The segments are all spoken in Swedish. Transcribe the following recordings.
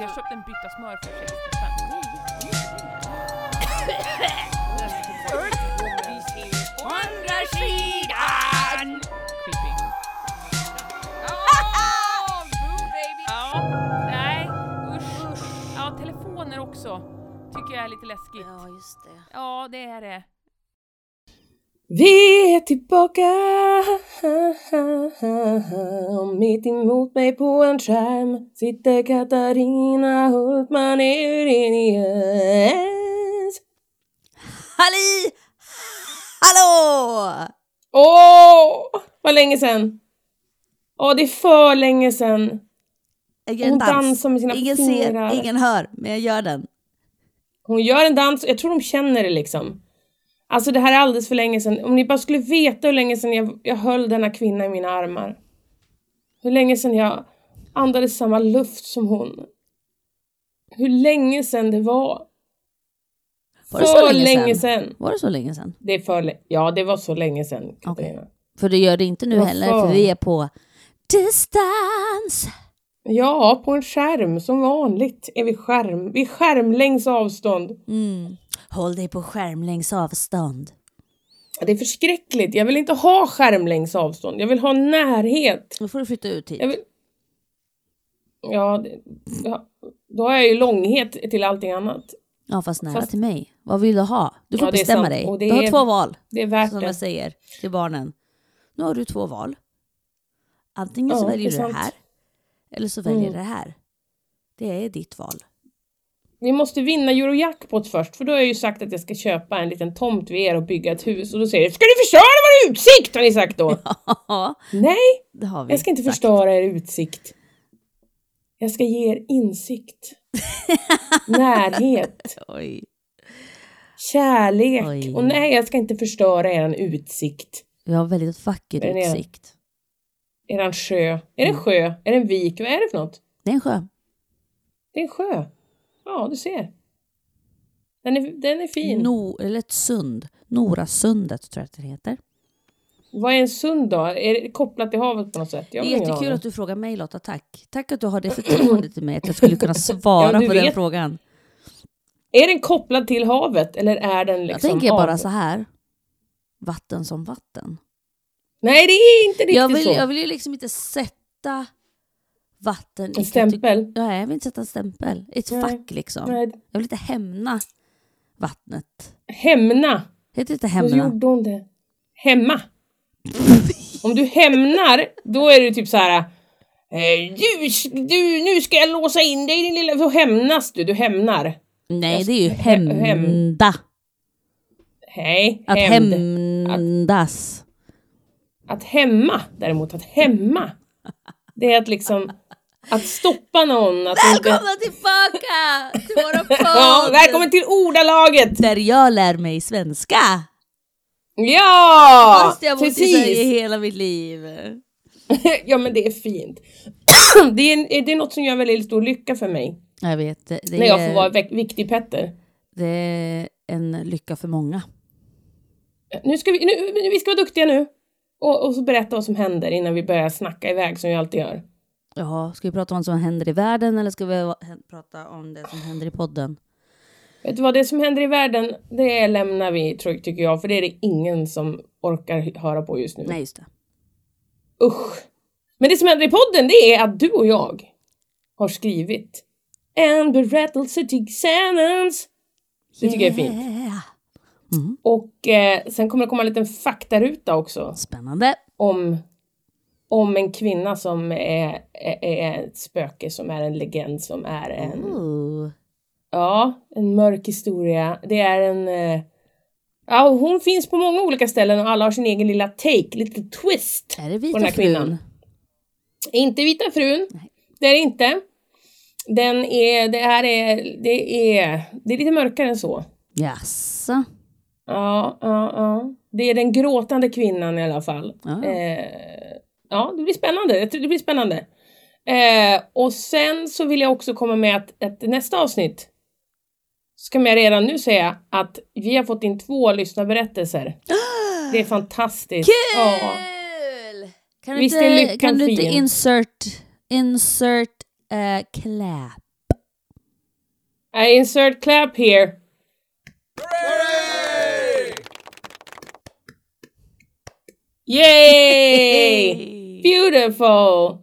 Jag köpte en bytta smör för 60 spänn. Andra sidan! Creepy. Ja, boo baby. Ja, nej, usch. Ja, telefoner också. Tycker jag är lite läskigt. Ja, just det. Ja, det är det. Vi är tillbaka Mitt emot mig på en skärm sitter Katarina Hultman Eurenius. Halli! Hallå! Åh, vad länge sedan! Åh, det är för länge sedan. Jag gör en Hon dans. dansar med sina ingen fingrar. ser, ingen hör, men jag gör den. Hon gör en dans, jag tror de känner det liksom. Alltså det här är alldeles för länge sedan. Om ni bara skulle veta hur länge sedan jag, jag höll denna kvinna i mina armar. Hur länge sedan jag andades samma luft som hon. Hur länge sedan det var. Var det för så länge länge sedan? sedan. Var det så länge sedan? Det är för Ja, det var så länge sedan, Katarina. För det gör det inte nu Vad heller, för vi är på distans. Ja, på en skärm som vanligt är vi skärm. Vi är skärmlängds avstånd. Mm. Håll dig på skärmlängds avstånd. Det är förskräckligt. Jag vill inte ha skärmlängds avstånd. Jag vill ha närhet. Då får du flytta ut hit. Vill... Ja, det... ja, då har jag ju långhet till allting annat. Ja, fast nära Fast- till mig. Vad vill du ha? Du får Ja, bestämma dig. Du har är- två val, Det är värt som det. jag säger till barnen. Nu har du två val. Antingen så Ja, väljer det du det här, eller så väljer Mm. det här. Det är ditt val. Vi måste vinna Eurojackpot först, för då har jag ju sagt att jag ska köpa en liten tomt vid er och bygga ett hus. Och då säger du Ska du förstöra vår utsikt? Har ni sagt då. Ja, Nej, det har vi. jag ska inte sagt. förstöra er utsikt. Jag ska ge er insikt. Närhet. Oj. Kärlek. Oj. Och nej, jag ska inte förstöra er utsikt. Vi har väldigt vacker Den är- utsikt. Eran sjö. Är det en sjö? Är det en vik? Vad är det för något? Det är en sjö. Det är en sjö. Ja, du ser. Den är, den är fin. No, eller ett sund. Norasundet tror jag att det heter. Vad är en sund då? Är det kopplat till havet på något sätt? Jag Det är jättekul att du frågar mig Lotta, tack. Tack att du har det förtroendet till mig att jag skulle kunna svara Ja, på den vet. frågan. Är den kopplad till havet eller är den liksom jag tänker bara så här. Vatten som vatten. Nej, det är inte riktigt Jag vill, så. jag vill ju liksom inte sätta vatten En stämpel. Nej, jag vill inte sätta en stämpel. Ett Nej. fack liksom. Nej. Jag vill inte hämna vattnet. Hämna. Heter det inte hämna? gjorde hon det? Hemma. Om du hämnar, då är det typ så här. eh, Du, du, nu ska jag låsa in dig din lilla... Då hämnas du, du hämnar. Nej, det är ju hämnda. Hej, Att hämnd. hämndas. Att hämma däremot, att hämma. Det är att liksom, att stoppa någon. Att inte... Välkomna tillbaka till våra podd! Ja, välkommen till ordalaget! Där jag lär mig svenska. Ja! Fast jag bott i Sverige hela mitt liv. ja men det är fint. det, är, det är något som gör väldigt stor lycka för mig. Jag vet, det, När jag får är, vara vik- viktig Petter. det är en lycka för många. Nu ska vi, nu- vi ska vara duktiga nu. Och, och så berätta vad som händer innan vi börjar snacka iväg som vi alltid gör. Jaha, ska vi prata om vad som händer i världen eller ska vi prata om det som händer i podden? Vet du vad, det som händer i världen, det lämnar vi tror, tycker jag, för det är det ingen som orkar höra på just nu. Nej, just det. Usch. Men det som händer i podden, det är att du och jag har skrivit en berättelse tillsammans. Det tycker jag är fint. Yeah. Och eh, sen kommer det komma en liten faktaruta också Spännande. om, om en kvinna som är, är, är ett spöke, som är en legend, som är en, Ooh. ja, en mörk historia. Det är en, eh, ja, hon finns på många olika ställen och alla har sin egen lilla take, lite twist. Är det den vita här kvinnan. frun? Inte Vita frun. Nej. Det är det inte. Den är, det här är, det är, det är lite mörkare än så. Jaså? Ja, ja, ja. Det är den gråtande kvinnan i alla fall. Ja. Eh, ja, det blir spännande. Jag tror det blir spännande. Eh, och sen så vill jag också komma med att, att nästa avsnitt ska jag redan nu säga att vi har fått in två lyssnarberättelser. Det är fantastiskt. Ja. Kul! Kan du Visst är inte, kan du inte insert, insert eh, clap? I insert clap here. Yay! Beautiful!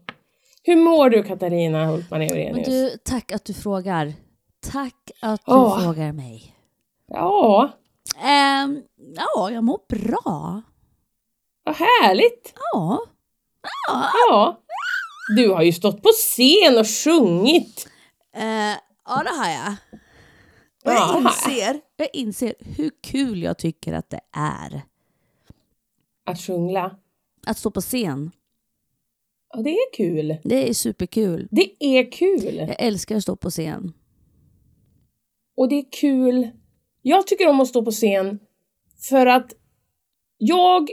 Hur mår du Katarina Hultman Eurenius? du, tack att du frågar. Tack att du Åh. frågar mig. Ja, Ehm, ja, jag mår bra. vad härligt! Ja. Ja. Du har ju stått på scen och sjungit. Eh, ja, det har jag. Och Ja, jag inser, jag inser hur kul jag tycker att det är Att sjungla. att stå på scen. Ja, det är kul. Det är superkul. Det är kul. Jag älskar att stå på scen. Och det är kul. Jag tycker om att stå på scen för att jag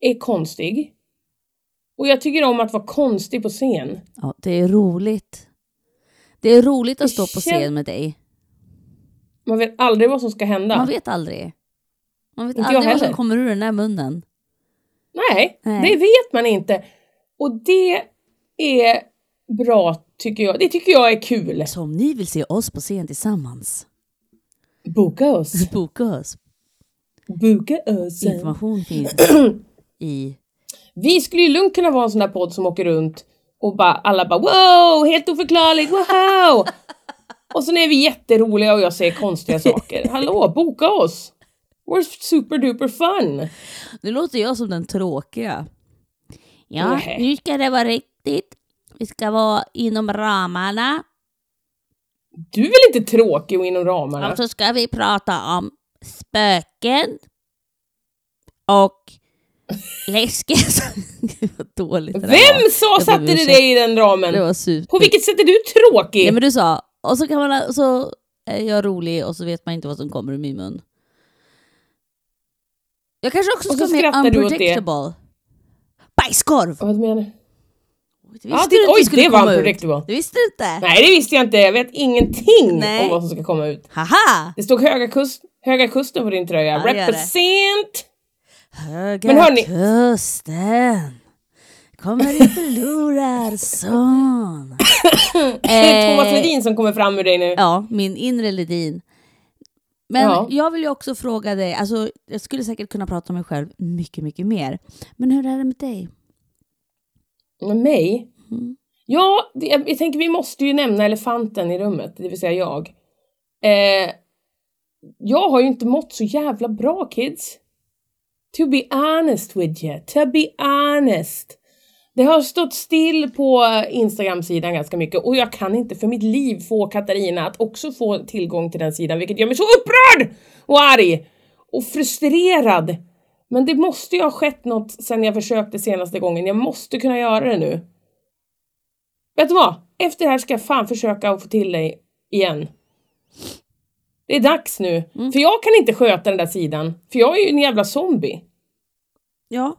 är konstig. Och jag tycker om att vara konstig på scen. Ja, det är roligt. Det är roligt att Det stå på scen med dig. Man vet aldrig vad som ska hända. Man vet aldrig. Man vet Inte aldrig vad som kommer ur den där munnen. Nej, Nej. det vet man inte. Och det är bra tycker jag. Det tycker jag är kul. Så om ni vill se oss på scen tillsammans, Boka oss. boka oss. Boka oss. Information finns i... Vi skulle ju lugnt kunna vara en sån där podd som åker runt och bara, alla bara wow, helt oförklarligt, wow! och sen är vi jätteroliga och jag säger konstiga saker. Hallå, boka oss! We're super duper fun! Nu låter jag som den tråkiga. Ja, Nej. nu ska det vara riktigt. Vi ska vara inom ramarna. Du är väl inte tråkig och inom ramarna? Och så ska vi prata om spöken. Och läskiga... Gud vad dåligt det där var. Vem sa satte det dig i den ramen? Det var super... På vilket sätt är du tråkig? Nej men du sa, och så kan man, så är jag rolig och så vet man inte vad som kommer ur min mun. Jag kanske också ska det. unpredictable. Bajskorv! Vad menar du? Det visste Ja, det, oj, skulle det var komma en ut. predictable. Det visste du inte? Nej, det visste jag inte. Jag vet ingenting Nej. om vad som ska komma ut. Haha! Det stod Höga, kust, höga Kusten på din tröja. Ja, det det. Represent! Höga Men hörni- kusten kommer i förlorarson. Det är Thomas Eh, Ledin som kommer fram ur dig nu. Ja, min inre Ledin. Men Ja. jag vill ju också fråga dig, alltså jag skulle säkert kunna prata om mig själv mycket, mycket mer. Men hur är det med dig? Med mig? Mm. Ja, det, jag, jag tänker vi måste ju nämna elefanten i rummet, det vill säga jag. Eh, jag har ju inte mått så jävla bra kids. To be honest with you, to be honest. Det har stått still på Instagram-sidan ganska mycket och jag kan inte för mitt liv få Katarina att också få tillgång till den sidan, vilket gör mig så upprörd och arg och frustrerad. Men det måste ju ha skett något sen jag försökte senaste gången. Jag måste kunna göra det nu. Vet du vad? Efter det här ska jag fan försöka att få till dig igen. Det är dags nu. Mm. För jag kan inte sköta den där sidan. För jag är ju en jävla zombie. Ja,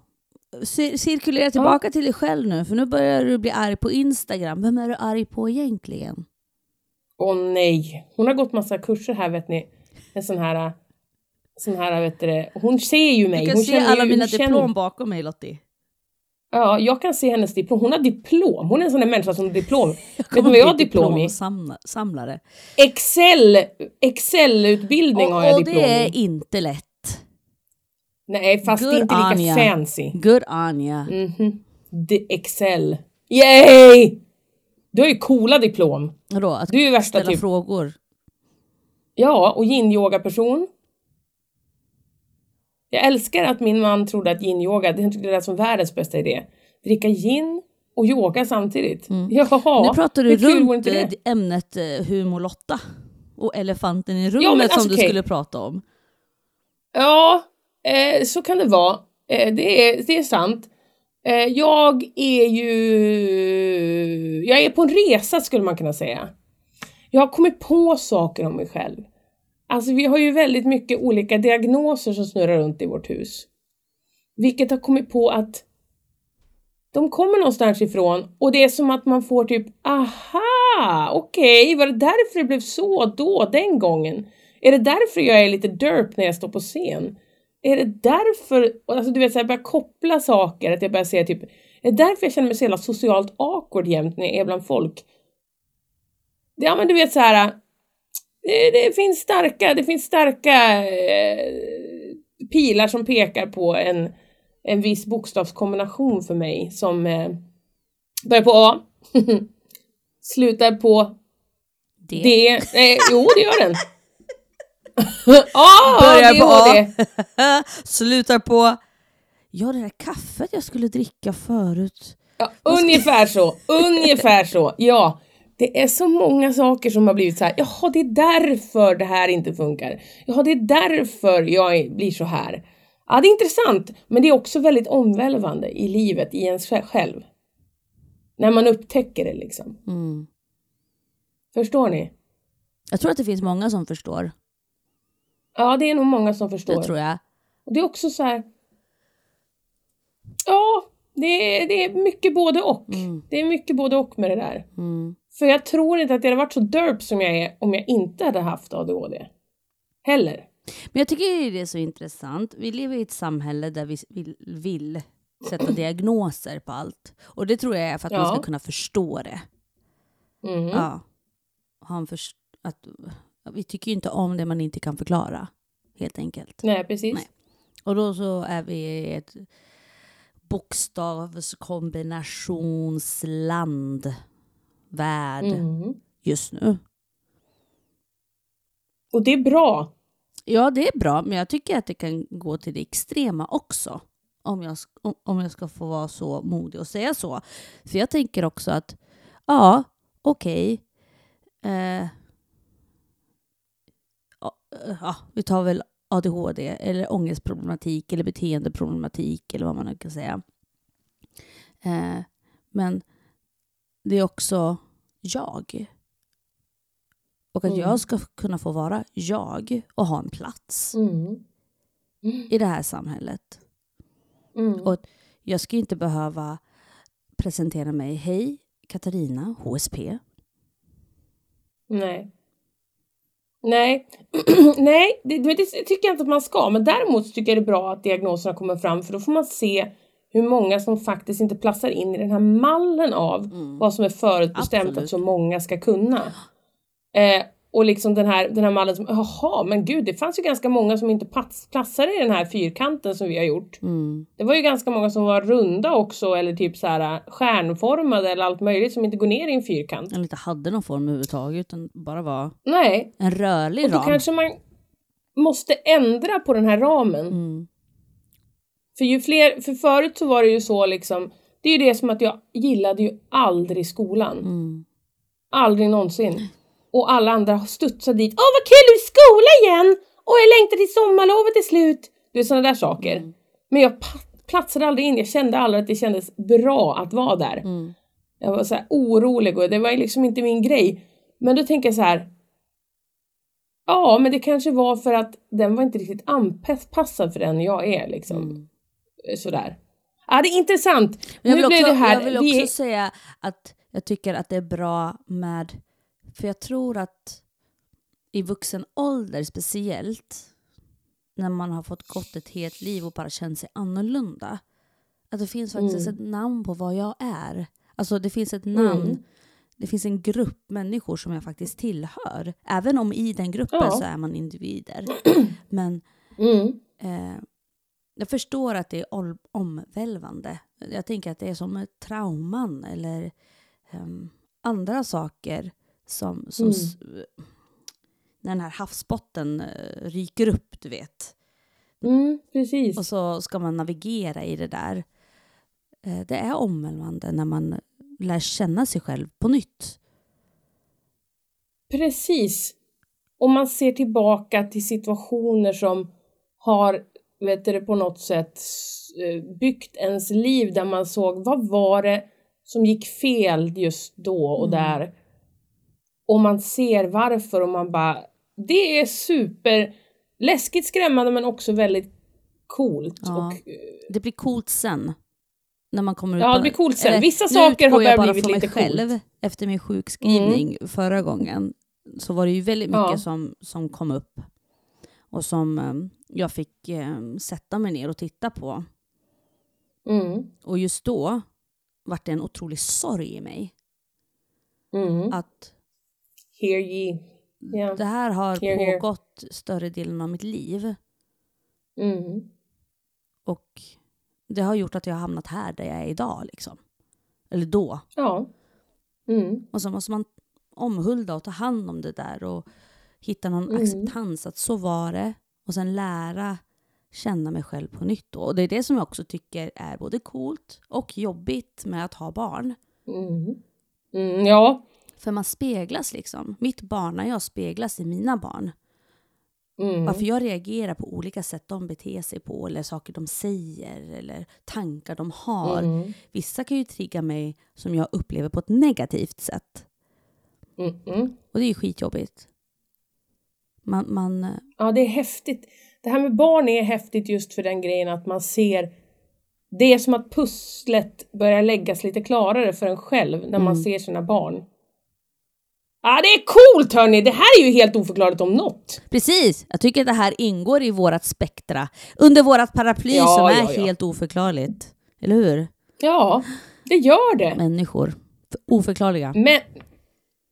Cir- cirkulera tillbaka till dig själv nu, för nu börjar du bli arg på Instagram. Vem är du arg på egentligen? Åh nej. Hon har gått massa kurser här vet ni. En sån här... Sån här vet du, hon ser ju mig. Du kan hon se alla ju, mina känner- diplom bakom mig Lottie. Ja, jag kan se hennes diplom. Hon har diplom. Hon är en sån där människa som har diplom. Vet du vad jag har diplom i? Samlare. Excel! Excel-utbildning Och, har jag och diplom det i. är inte lätt. Nej, fast Good inte lika Anja. fancy. Good Anja. Mhm. The Excel. Yay! Du har ju coola diplom. Vadå? Att Du är ju värsta ställa typ. frågor? Ja, och yin-yoga-person. Jag älskar att min man trodde att yin-yoga, det tyckte det var som världens bästa idé. Dricka gin och yoga samtidigt. Jaha, Mm. nu pratar du runt ämnet eh, humor Lotta. Och elefanten i rummet Ja, som alltså, du okej. skulle prata om. Ja, eh, så kan det vara. Eh, det, är, det är sant. Eh, jag är ju... Jag är på en resa skulle man kunna säga. Jag har kommit på saker om mig själv. Alltså vi har ju väldigt mycket olika diagnoser som snurrar runt i vårt hus. Vilket har kommit på att de kommer någonstans ifrån och det är som att man får typ aha, okej, var det därför det blev så då, den gången? Är det därför jag är lite derp när jag står på scen? Är det därför, alltså du vet såhär, börja koppla saker, att jag börjar säga typ, är det därför jag känner mig så jävla socialt awkward jämt när jag är bland folk? Ja men du vet så här. det, det finns starka, det finns starka eh, pilar som pekar på en, en viss bokstavskombination för mig som eh, börjar på A, slutar på Det. D. Eh, jo, det gör den. A, Börjar på A. Slutar på... Ja, det där kaffet jag skulle dricka förut. Ja, ungefär så, ungefär så. Ja, det är så många saker som har blivit så här. Jaha, det är därför det här inte funkar. Jaha, det är därför jag blir så här. Ja, det är intressant, men det är också väldigt omvälvande i livet, i ens själv. När man upptäcker det liksom. Mm. Förstår ni? Jag tror att det finns många som förstår. Ja, det är nog många som förstår. Det tror jag. Och det är också så här. Ja, det är, det är mycket både och. Mm. Det är mycket både och med det där. Mm. För jag tror inte att jag hade varit så derp som jag är om jag inte hade haft ADHD. Heller. Men jag tycker det är så intressant. Vi lever i ett samhälle där vi vill, vill sätta diagnoser på allt. Och det tror jag är för att man Ja. ska kunna förstå det. Mm. Ja. Ha en att, vi tycker ju inte om det man inte kan förklara. Helt enkelt. Nej, precis. Nej. Och då så är vi ett bokstavskombinationsland. Värld Mm. just nu. Och det är bra. Ja, det är bra, men jag tycker att det kan gå till det extrema också. Om jag, om- jag ska få vara så modig och säga så. För jag tänker också att, ja, okej. ja, eh, ja, vi tar väl ADHD eller ångestproblematik eller beteendeproblematik eller vad man nu kan säga. Eh, men det är också jag. Och att Mm. jag ska kunna få vara jag och ha en plats Mm. i det här samhället. Mm. Och jag ska inte behöva presentera mig. Hej, Katarina, HSP. Nej. Nej, Nej det, det tycker jag inte att man ska. Men däremot tycker jag det är bra att diagnoserna kommer fram för då får man se hur många som faktiskt inte platsar in i den här mallen av vad som är förutbestämt Absolut. att så många ska kunna. Eh, och liksom den här, den här mallen som, jaha, men gud, det fanns ju ganska många som inte plats, platsade i den här fyrkanten som vi har gjort. Mm. Det var ju ganska många som var runda också eller typ så här stjärnformade eller allt möjligt som inte går ner i en fyrkant. Eller inte hade någon form överhuvudtaget utan bara var Nej, en rörlig och då ram. kanske man måste ändra på den här ramen. Mm. För ju fler, för förut så var det ju så liksom, det är ju det som att jag gillade ju aldrig skolan. Mm. Aldrig någonsin. Och alla andra har studsat dit. Åh vad kul, du är i skola igen! Åh jag längtar till sommarlovet är slut! Du vet sådana där saker. Mm. Men jag platsade aldrig in, jag kände aldrig att det kändes bra att vara där. Mm. Jag var så här orolig och det var liksom inte min grej. Men då tänker jag så här. Ja, men det kanske var för att den var inte riktigt anpassad för den jag är liksom. Mm. Sådär. Ja, det är intressant. Men Jag nu vill, blev också, det här. jag vill vi- också säga att jag tycker att det är bra med, för jag tror att i vuxen ålder speciellt, när man har fått gått ett helt liv och bara känt sig annorlunda, att det finns faktiskt Mm. ett namn på vad jag är. Alltså det finns ett namn, Mm. det finns en grupp människor som jag faktiskt tillhör. Även om i den gruppen Ja. så är man individer. Men Mm. Eh, jag förstår att det är omvälvande. Jag tänker att det är som trauman eller ehm, andra saker som, som Mm. s- när den här havsbotten eh, ryker upp, du vet. Mm, precis. Och så ska man navigera i det där. Eh, det är omvälvande när man lär känna sig själv på nytt. Precis. Om man ser tillbaka till situationer som har, vet du, på något sätt eh, byggt ens liv där man såg vad var det som gick fel just då och Mm. där. Och man ser varför och man bara, det är super läskigt skrämmande men också väldigt coolt. Ja. Och, eh, Det blir coolt sen. När man kommer ut Ja, det blir coolt sen. eller, Vissa nu saker har blivit från mig lite själv. coolt. Mm. Efter min sjukskrivning förra gången så var det ju väldigt mycket Ja. som, som kom upp. Och som eh, jag fick eh, sätta mig ner och titta på. mm, Och just då var det en otrolig sorg i mig. mm. Att Hear ye. Ja. det här har here. pågått större delen av mitt liv. Mm. Och det har gjort att jag har hamnat här där jag är idag. Liksom. Eller då. Ja. Mm. Och så måste man omhulda och ta hand om det där och hitta någon Mm. acceptans att så var det. Och sen lära känna mig själv på nytt. Och det är det som jag också tycker är både coolt och jobbigt med att ha barn. Mm. Mm. Ja. För man speglas liksom. Mitt barn, när jag speglas i mina barn. Mm. Varför jag reagerar på olika sätt de beter sig på eller saker de säger eller tankar de har. Mm. Vissa kan ju trigga mig som jag upplever på ett negativt sätt. Mm. Och det är ju skitjobbigt. Man, man, Ja, det är häftigt. Det här med barn är häftigt just för den grejen att man ser det är som att pusslet börjar läggas lite klarare för en själv när man Mm. ser sina barn. Ja, det är coolt hörni! Det här är ju helt oförklarligt om något. Precis! Jag tycker att det här ingår i vårat spektra. Under vårat paraply Ja, som är ja, ja. helt oförklarligt. Eller hur? Ja, det gör det. Människor. Oförklarliga. Men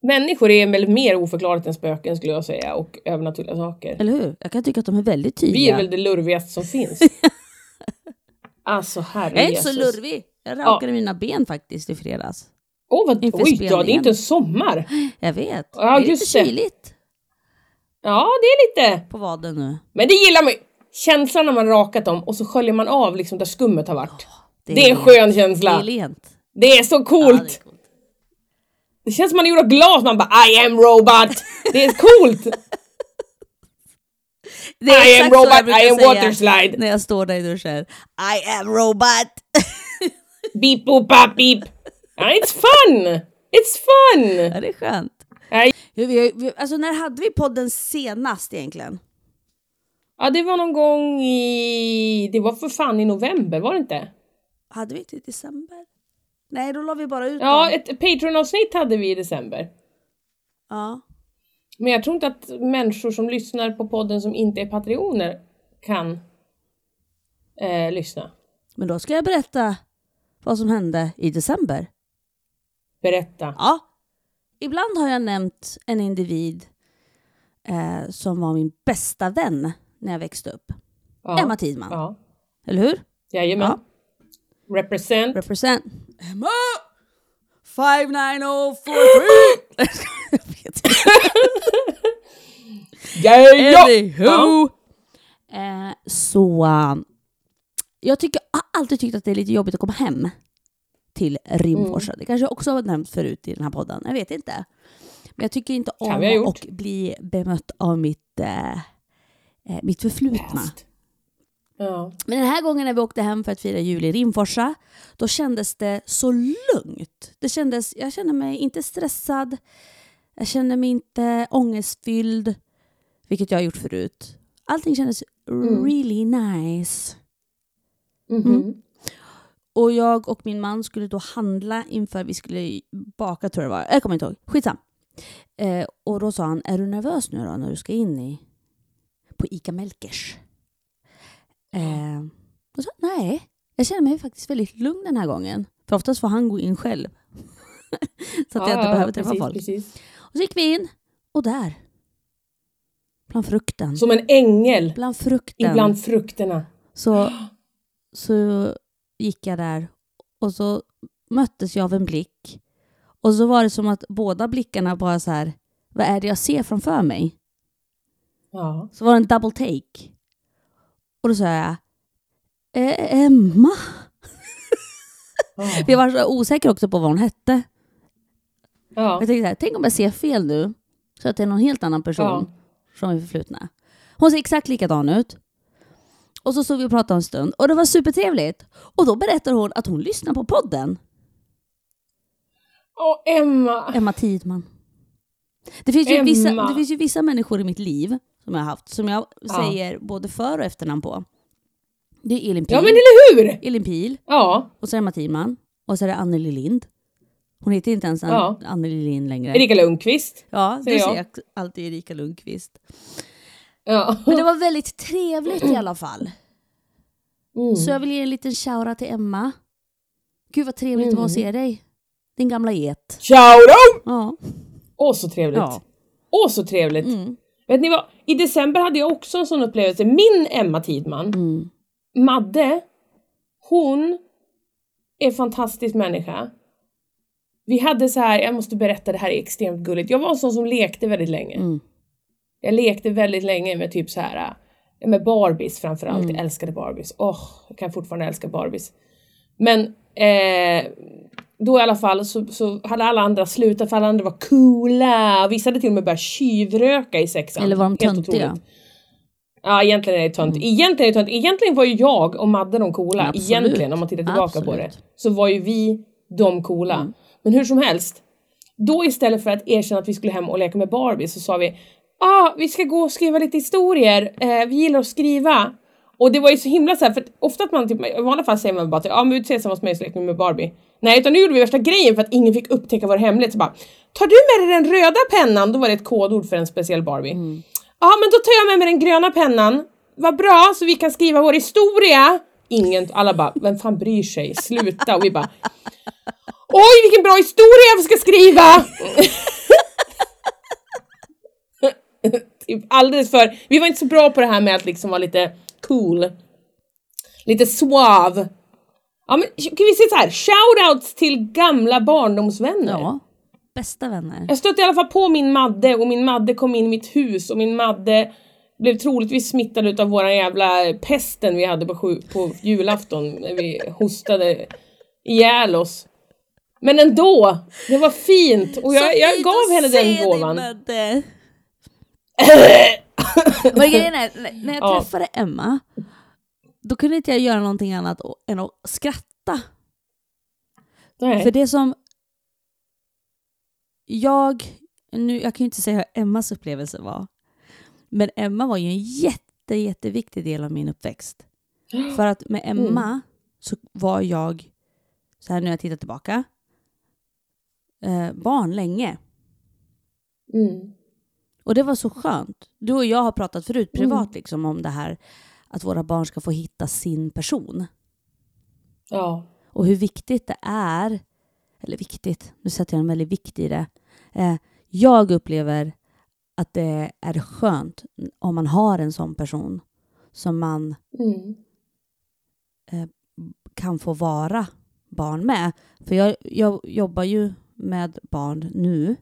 människor är väl mer oförklarligt än spöken skulle jag säga och övernaturliga saker. Eller hur? Jag kan tycka att de är väldigt Vi tydliga. är väl det lurvigaste som finns. alltså herre Jag är inte så lurvig. Jag rakade mina ben faktiskt i fredags. Åh, vad, oj då, det är inte en sommar. Jag vet. Ja, det är lite just det. kyligt Ja, det är lite. på vaden nu. Men det gillar man ju. Känslan när man rakat dem och så sköljer man av liksom där skummet har varit. Det är en skön Det känsla. är lent. Det är så Ja, coolt. det är coolt. Det känns som man är gjord av glas. Man bara I am robot. Det är coolt. Det är I am robot, I am water slide. När jag står där i duschen. I am robot! Beep boop bop beep. It's fun. It's fun. Ja, det är skönt. Nej. Alltså när hade vi podden senast egentligen? Ja, det var någon gång i... Det var för fan i november, var det inte? Hade vi inte i december? Nej, då la vi bara ut Ja, dem. ett Patreon-avsnitt hade vi i december. Ja. Men jag tror inte att människor som lyssnar på podden som inte är patrioner kan eh, lyssna. Men då ska jag berätta vad som hände i december. Berätta. Ja. Ibland har jag nämnt en individ eh, som var min bästa vän när jag växte upp. Ja. Emma Tidman. Ja. Eller hur? Jajamän. Ja. Represent. Represent. Emma! 59043! jag vet inte. Ja, ja. Anywho. Eh, så jag tycker, har alltid tyckt att det är lite jobbigt att komma hem till Rimforsa. Mm. Det kanske jag också har nämnt förut i den här podden. Jag vet inte. Men jag tycker inte om att bli bemött av mitt, eh, eh, mitt förflutna. Ja. Men den här gången när vi åkte hem för att fira jul i Rimforsa, då kändes det så lugnt. Det kändes, jag kände mig inte stressad, jag kände mig inte ångestfylld, vilket jag har gjort förut. Allting kändes Mm. really nice. Mhm. Mm. Och jag och min man skulle då handla inför vi skulle baka tror jag det var. Jag kommer inte ihåg. Skitsam. Eh, och då sa han, är du nervös nu då när du ska in i på ICA Melkers? Eh, och så, nej, jag känner mig faktiskt väldigt lugn den här gången. För oftast får han gå in själv. så att jag inte behöver träffa precis, folk. Precis. Och så gick vi in och där, bland frukten, Som en ängel bland frukten ibland frukterna. så, så gick jag där och så möttes jag av en blick. Och så var det som att båda blickarna bara så här, vad är det jag ser framför mig? Ja. Så var det en double take. Och då sa jag, "Eh, Emma? Jag var så osäker också på vad hon hette. Ja. Jag tänkte så här, tänk om jag ser fel nu, så att det är någon helt annan person Ja. från min förflutna. Hon ser exakt likadan ut. Och så stod vi och pratade en stund och det var supertrevligt. Och då berättar hon att hon lyssnar på podden. Åh, Emma. Emma Tidman. Det finns, ju vissa, Emma. det finns ju vissa människor i mitt liv som jag har haft, som jag Ja. säger både för och efternamn på. Det är Elin Pil, Ja, men eller hur? Elin Pil Ja. och så är det Emma Tidman och så är det Anneli Lind. Hon heter inte ens An- Ja. Anneli Lind längre. Erika Lundqvist. ja, du jag. ser alltid Erika Lundqvist. Ja. Men det var väldigt trevligt i alla fall. Mm. Så jag vill ge en liten shoutout till Emma. Gud vad trevligt det var att Mm. se dig. Din gamla get. Då! Ja. Åh, så trevligt. ja. Åh så trevligt! Vet ni vad? I december hade jag också en sån upplevelse. Min Emma Tidman, Mm. Madde, hon är en fantastisk människa. Vi hade så här, jag måste berätta, det här är extremt gulligt. Jag var en sån som lekte väldigt länge. Mm. Jag lekte väldigt länge med typ så här med Barbies framförallt. Mm. Jag älskade Barbies. Åh, jag kan fortfarande älska Barbies. Men eh, då i alla fall så, så hade alla andra slutat för alla andra var coola. Vissa hade till och med börjat tjuvröka i sexan. Eller var de töntiga? Ja, egentligen är det tönt. Egentligen är det tönt. Egentligen var ju jag och Madde de coola. Absolut. Egentligen, om man tittar tillbaka på det. Absolut. Så var ju vi de coola. Mm. Men hur som helst. Då istället för att erkänna att vi skulle hem och leka med Barbie så sa vi ah, vi ska gå och skriva lite historier. Eh, vi gillar att skriva. Och det var ju så himla så här, för att ofta att man typ, i vanliga fall säger man bara ja ah, men vi ses hemma hos mig så leker med Barbie. Nej, utan nu gjorde vi värsta grejen för att ingen fick upptäcka vår hemlighet. Så bara, tar du med dig den röda pennan? Då var det ett kodord för en speciell Barbie. Ja, men då tar jag med mig den gröna pennan. Vad bra, så vi kan skriva vår historia. Ingen, alla bara, vem fan bryr sig? Sluta. Och vi bara, oj vilken bra historia vi ska skriva! typ alldeles för, vi var inte så bra på det här med att liksom vara lite cool. Lite suave. Ja men kan vi säga så här, shoutouts till gamla barndomsvänner. Ja. Bästa vänner. Jag stötte i alla fall på min Madde och min Madde kom in i mitt hus och min Madde blev troligtvis smittad utav våran jävla pesten vi hade på, sju, på julafton när vi hostade ihjäl oss. Men ändå, det var fint och jag, jag gav henne den gåvan. Men grejen är, när- jag Ja. träffade Emma, då kunde inte jag göra någonting annat än att skratta. Nej. För det som jag, nu, jag kan ju inte säga hur Emmas upplevelse var, men Emma var ju en jätte, jätteviktig del av min uppväxt. För att med Emma så var jag, så här nu när jag tittar tillbaka, eh, barn länge. Mm. Och det var så skönt. Du och jag har pratat förut privat Mm. liksom om det här att våra barn ska få hitta sin person. Ja. Och hur viktigt det är, eller viktigt, nu sätter jag en väldigt vikt i det. Eh, jag upplever att det är skönt om man har en sån person som man Mm. kan få vara barn med. För jag, jag jobbar ju med barn nu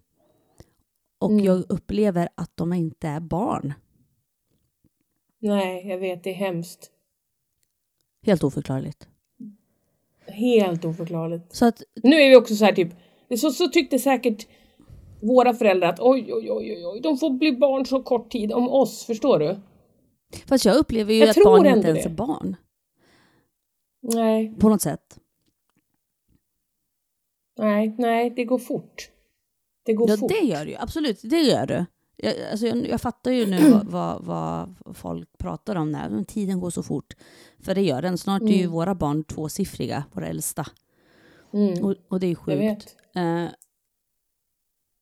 och Mm. jag upplever att de inte är barn. Nej, jag vet, det är hemskt. Helt oförklarligt. Helt oförklarligt. Så att Nu är vi också så här typ, så, så tyckte säkert våra föräldrar att oj, oj, oj, oj, de får bli barn så kort tid om oss, förstår du? Fast jag upplever ju Jag att barn inte ens är barn. Nej, På något sätt. nej, nej, det går fort. Det går Ja, fort. det gör det ju. Absolut, det gör det. Jag, alltså, jag, jag fattar ju nu vad, vad, vad folk pratar om när men tiden går så fort. För det gör den. Snart är ju Mm. våra barn tvåsiffriga, våra äldsta. Mm, Och, och det är sjukt. Eh,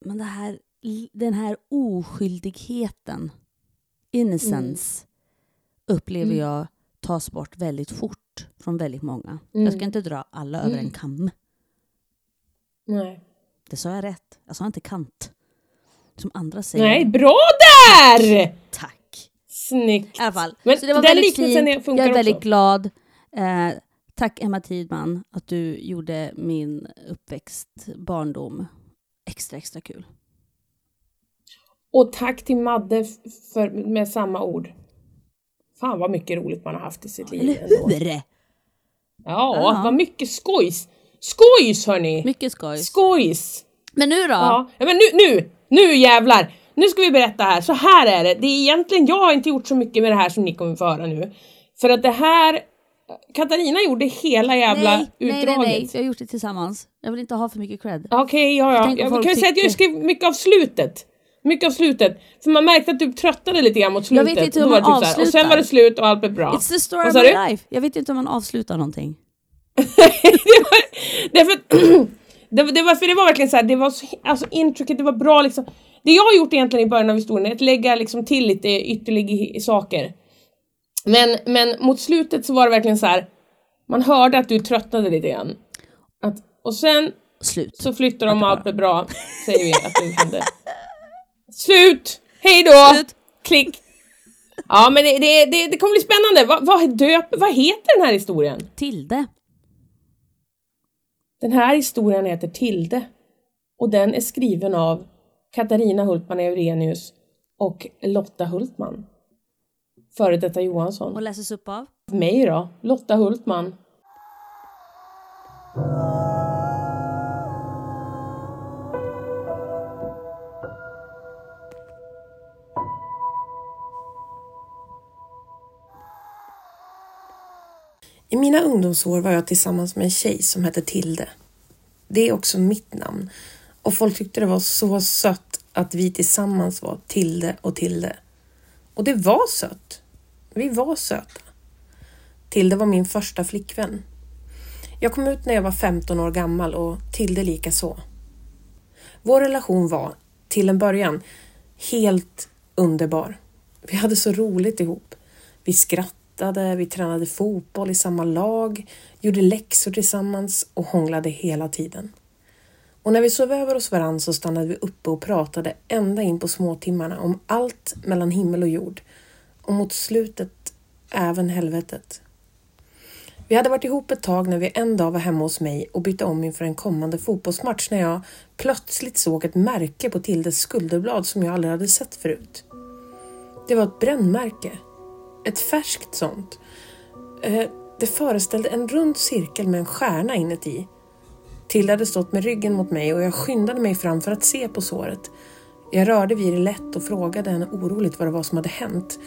men det här, den här oskyldigheten, innocence, upplever Mm. jag tas bort väldigt fort från väldigt många. Mm. Jag ska inte dra alla över en Mm. kam. Nej. Det sa jag rätt. Jag sa inte kant. Som andra säger. nej, bra där! Tack. Snyggt. I alla fall. Men så det var den väldigt fint. Jag är väldigt också. glad. Eh, tack Emma Tidman att du gjorde min uppväxt, barndom extra, extra kul. Och tack till Madde för, med samma ord. Fan vad mycket roligt man har haft i sitt liv. Eller ändå. hur? Ja, Ja. vad mycket skojs. Skojs hörni! Mycket skoj. Skojs! Men nu då? Ja, ja men nu, nu, nu jävlar! Nu ska vi berätta här, så här är det. Det är egentligen, jag har inte gjort så mycket med det här som ni kommer få höra nu. För att det här, Katarina gjorde hela jävla nej, nej, utdraget. nej, nej. Vi har gjort det tillsammans. Jag vill inte ha för mycket cred. Okej, ja, ja. Tänk om Jag kan ju säga att jag skrev mycket av slutet. Mycket av slutet. För man märkte att du tröttnade lite grann mot Jag slutet. vet inte hur man typ så här, Och sen avslutar. var det slut och allt blev bra. It's the story of my life. Jag vet inte om man avslutar någonting. det var, därför, det, det, var, för det var verkligen så här, det var så, alltså intricate, det var bra liksom. Det jag har gjort egentligen i början av historien är att lägga liksom till lite ytterligare saker. Men, men mot slutet så var det verkligen så här. man hörde att du tröttnade lite grann. Att, och sen Slut. så flyttade de och allt blev bra, säger vi att du hände. Slut! Hej då! Slut. Klick! Ja, men det, det, det, det kommer bli spännande. Vad, vad, döp, vad heter den här historien? Tilde. Den här historien heter Tilde och den är skriven av Katarina Hultman Eurenius och Lotta Hultman. Före detta Johansson. Och läses upp av? Mig då, Lotta Hultman. I mina ungdomsår var jag tillsammans med en tjej som hette Tilde. Det är också mitt namn och folk tyckte det var så sött att vi tillsammans var Tilde och Tilde. Och det var sött. Vi var söta. Tilde var min första flickvän. Jag kom ut när jag var 15 år gammal och Tilde lika så. Vår relation var, till en början, helt underbar. Vi hade så roligt ihop. Vi skrattade, vi tränade fotboll i samma lag, gjorde läxor tillsammans och hånglade hela tiden. Och när vi sov över hos varann så stannade vi uppe och pratade ända in på småtimmarna om allt mellan himmel och jord och mot slutet även helvetet. Vi hade varit ihop ett tag när vi en dag var hemma hos mig och bytte om inför en kommande fotbollsmatch när jag plötsligt såg ett märke på Tildes skulderblad som jag aldrig hade sett förut. Det var ett brännmärke. Ett färskt sånt. Eh, det föreställde en rund cirkel med en stjärna inuti. Tilde hade stått med ryggen mot mig och jag skyndade mig fram för att se på såret. Jag rörde vid det lätt och frågade henne oroligt vad det var som hade hänt.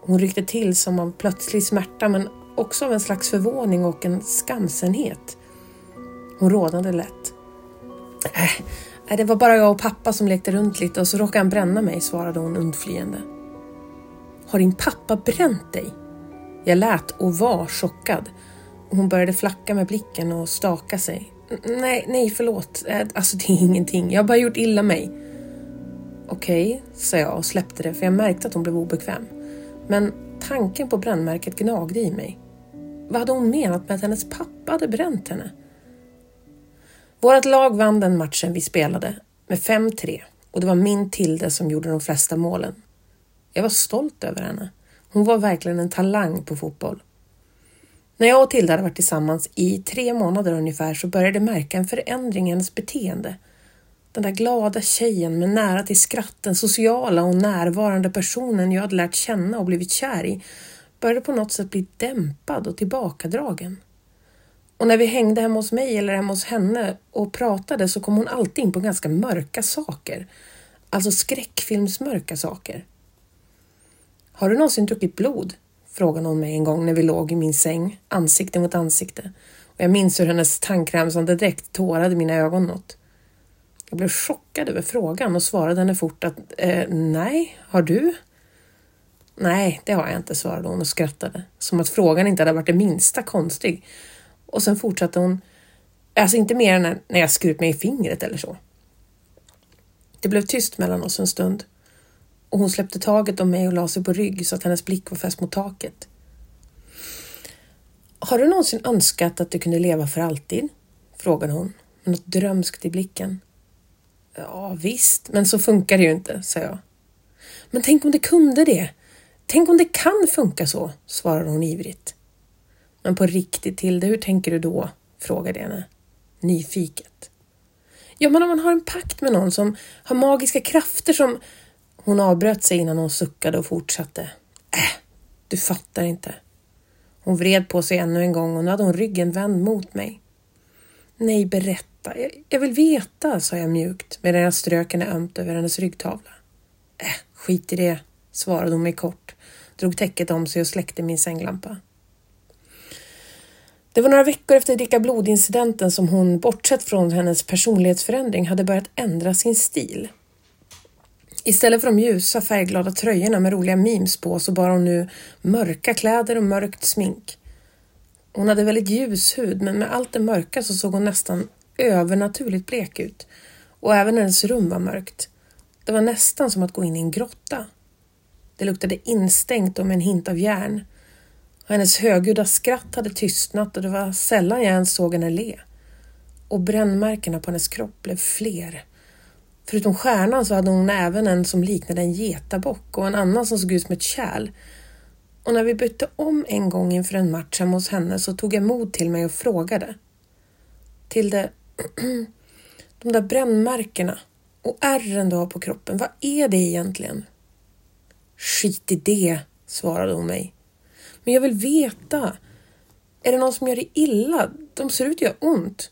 Hon ryckte till som av plötslig smärta men också av en slags förvåning och en skamsenhet. Hon rådade lätt. Äh, äh, det var bara jag och pappa som lekte runt lite och så råkade han bränna mig, svarade hon undflyende. Har din pappa bränt dig? Jag lät och var chockad. Hon började flacka med blicken och staka sig. Nej, nej, förlåt. Äh, alltså det är ingenting. Jag har bara gjort illa mig. Okej, sa jag och släppte det för jag märkte att hon blev obekväm. Men tanken på brännmärket gnagde i mig. Vad hade hon menat med att hennes pappa hade bränt henne? Vårt lag vann den matchen vi spelade med 5-3 och det var min Tilde som gjorde de flesta målen. Jag var stolt över henne. Hon var verkligen en talang på fotboll. När jag och Tilda hade varit tillsammans i tre månader ungefär så började jag märka en förändring i hennes beteende. Den där glada tjejen med nära till skratt, den sociala och närvarande personen jag hade lärt känna och blivit kär i, började på något sätt bli dämpad och tillbakadragen. Och när vi hängde hemma hos mig eller hemma hos henne och pratade så kom hon alltid in på ganska mörka saker. Alltså skräckfilmsmörka saker. Har du någonsin druckit blod? frågade hon mig en gång när vi låg i min säng, ansikte mot ansikte. Och jag minns hur hennes tandkrämsande dräkt tårade mina ögon något. Jag blev chockad över frågan och svarade henne fort att eh, nej, har du? Nej, det har jag inte, svarade hon och skrattade. Som att frågan inte hade varit det minsta konstig. Och sen fortsatte hon, alltså inte mer än när jag skurit mig i fingret eller så. Det blev tyst mellan oss en stund och hon släppte taget om mig och la sig på rygg så att hennes blick var fäst mot taket. Har du någonsin önskat att du kunde leva för alltid? frågade hon med något drömskt i blicken. Ja, visst, men så funkar det ju inte, sa jag. Men tänk om det kunde det? Tänk om det kan funka så, svarade hon ivrigt. Men på riktigt, Tilde, hur tänker du då? frågade jag henne, nyfiket. Ja, men om man har en pakt med någon som har magiska krafter som... Hon avbröt sig innan hon suckade och fortsatte. Äh, du fattar inte. Hon vred på sig ännu en gång och nu hade hon ryggen vänd mot mig. Nej, berätta. Jag, jag vill veta, sa jag mjukt medan jag strök henne ömt över hennes ryggtavla. Äh, skit i det, svarade hon mig kort, drog täcket om sig och släckte min sänglampa. Det var några veckor efter dricka blodincidenten som hon, bortsett från hennes personlighetsförändring, hade börjat ändra sin stil. Istället för de ljusa färgglada tröjorna med roliga memes på så bar hon nu mörka kläder och mörkt smink. Hon hade väldigt ljus hud men med allt det mörka så såg hon nästan övernaturligt blek ut. Och även hennes rum var mörkt. Det var nästan som att gå in i en grotta. Det luktade instängt och med en hint av järn. Och hennes högljudda skratt hade tystnat och det var sällan jag ens såg henne le. Och brännmärkena på hennes kropp blev fler. Förutom stjärnan så hade hon även en som liknade en getabock och en annan som såg ut som ett kärl. Och när vi bytte om en gång inför en match hemma hos henne så tog jag mod till mig och frågade. Till det, de där brännmärkena och ärren du har på kroppen, vad är det egentligen? Skit i det, svarade hon mig. Men jag vill veta. Är det någon som gör dig illa? De ser ut att göra ont.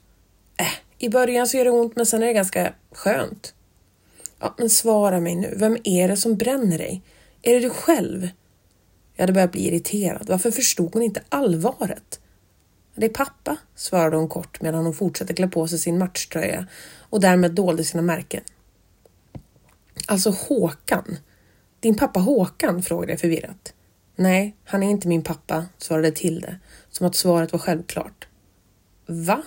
Äh, i början så gör det ont men sen är det ganska skönt. Ja, men svara mig nu. Vem är det som bränner dig? Är det du själv? Jag hade börjat bli irriterad. Varför förstod hon inte allvaret? Det är pappa, svarade hon kort medan hon fortsatte klä på sig sin matchtröja och därmed dolde sina märken. Alltså Håkan. Din pappa Håkan? frågade jag förvirrat. Nej, han är inte min pappa, svarade Tilde, som att svaret var självklart. Va?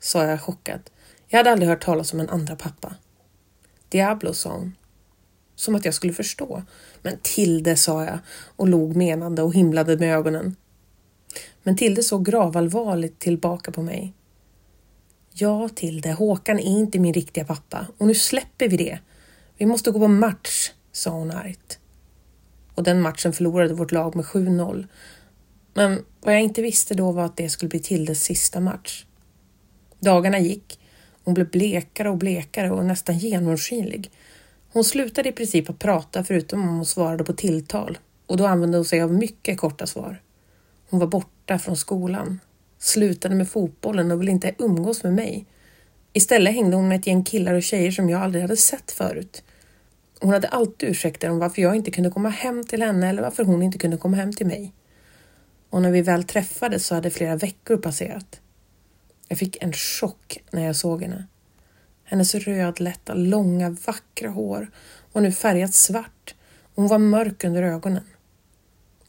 sa jag chockat. Jag hade aldrig hört talas om en andra pappa. Diablo, sa hon. Som att jag skulle förstå. Men Tilde, sa jag och log menande och himlade med ögonen. Men Tilde såg gravallvarligt tillbaka på mig. Ja, Tilde, Håkan är inte min riktiga pappa och nu släpper vi det. Vi måste gå på match, sa hon argt. Och den matchen förlorade vårt lag med 7-0. Men vad jag inte visste då var att det skulle bli Tildes sista match. Dagarna gick. Hon blev blekare och blekare och nästan genomskinlig. Hon slutade i princip att prata förutom om hon svarade på tilltal och då använde hon sig av mycket korta svar. Hon var borta från skolan, slutade med fotbollen och ville inte umgås med mig. Istället hängde hon med ett gäng killar och tjejer som jag aldrig hade sett förut. Hon hade alltid ursäkter om varför jag inte kunde komma hem till henne eller varför hon inte kunde komma hem till mig. Och när vi väl träffades så hade flera veckor passerat. Jag fick en chock när jag såg henne. Hennes rödlätta, långa, vackra hår var nu färgat svart och hon var mörk under ögonen.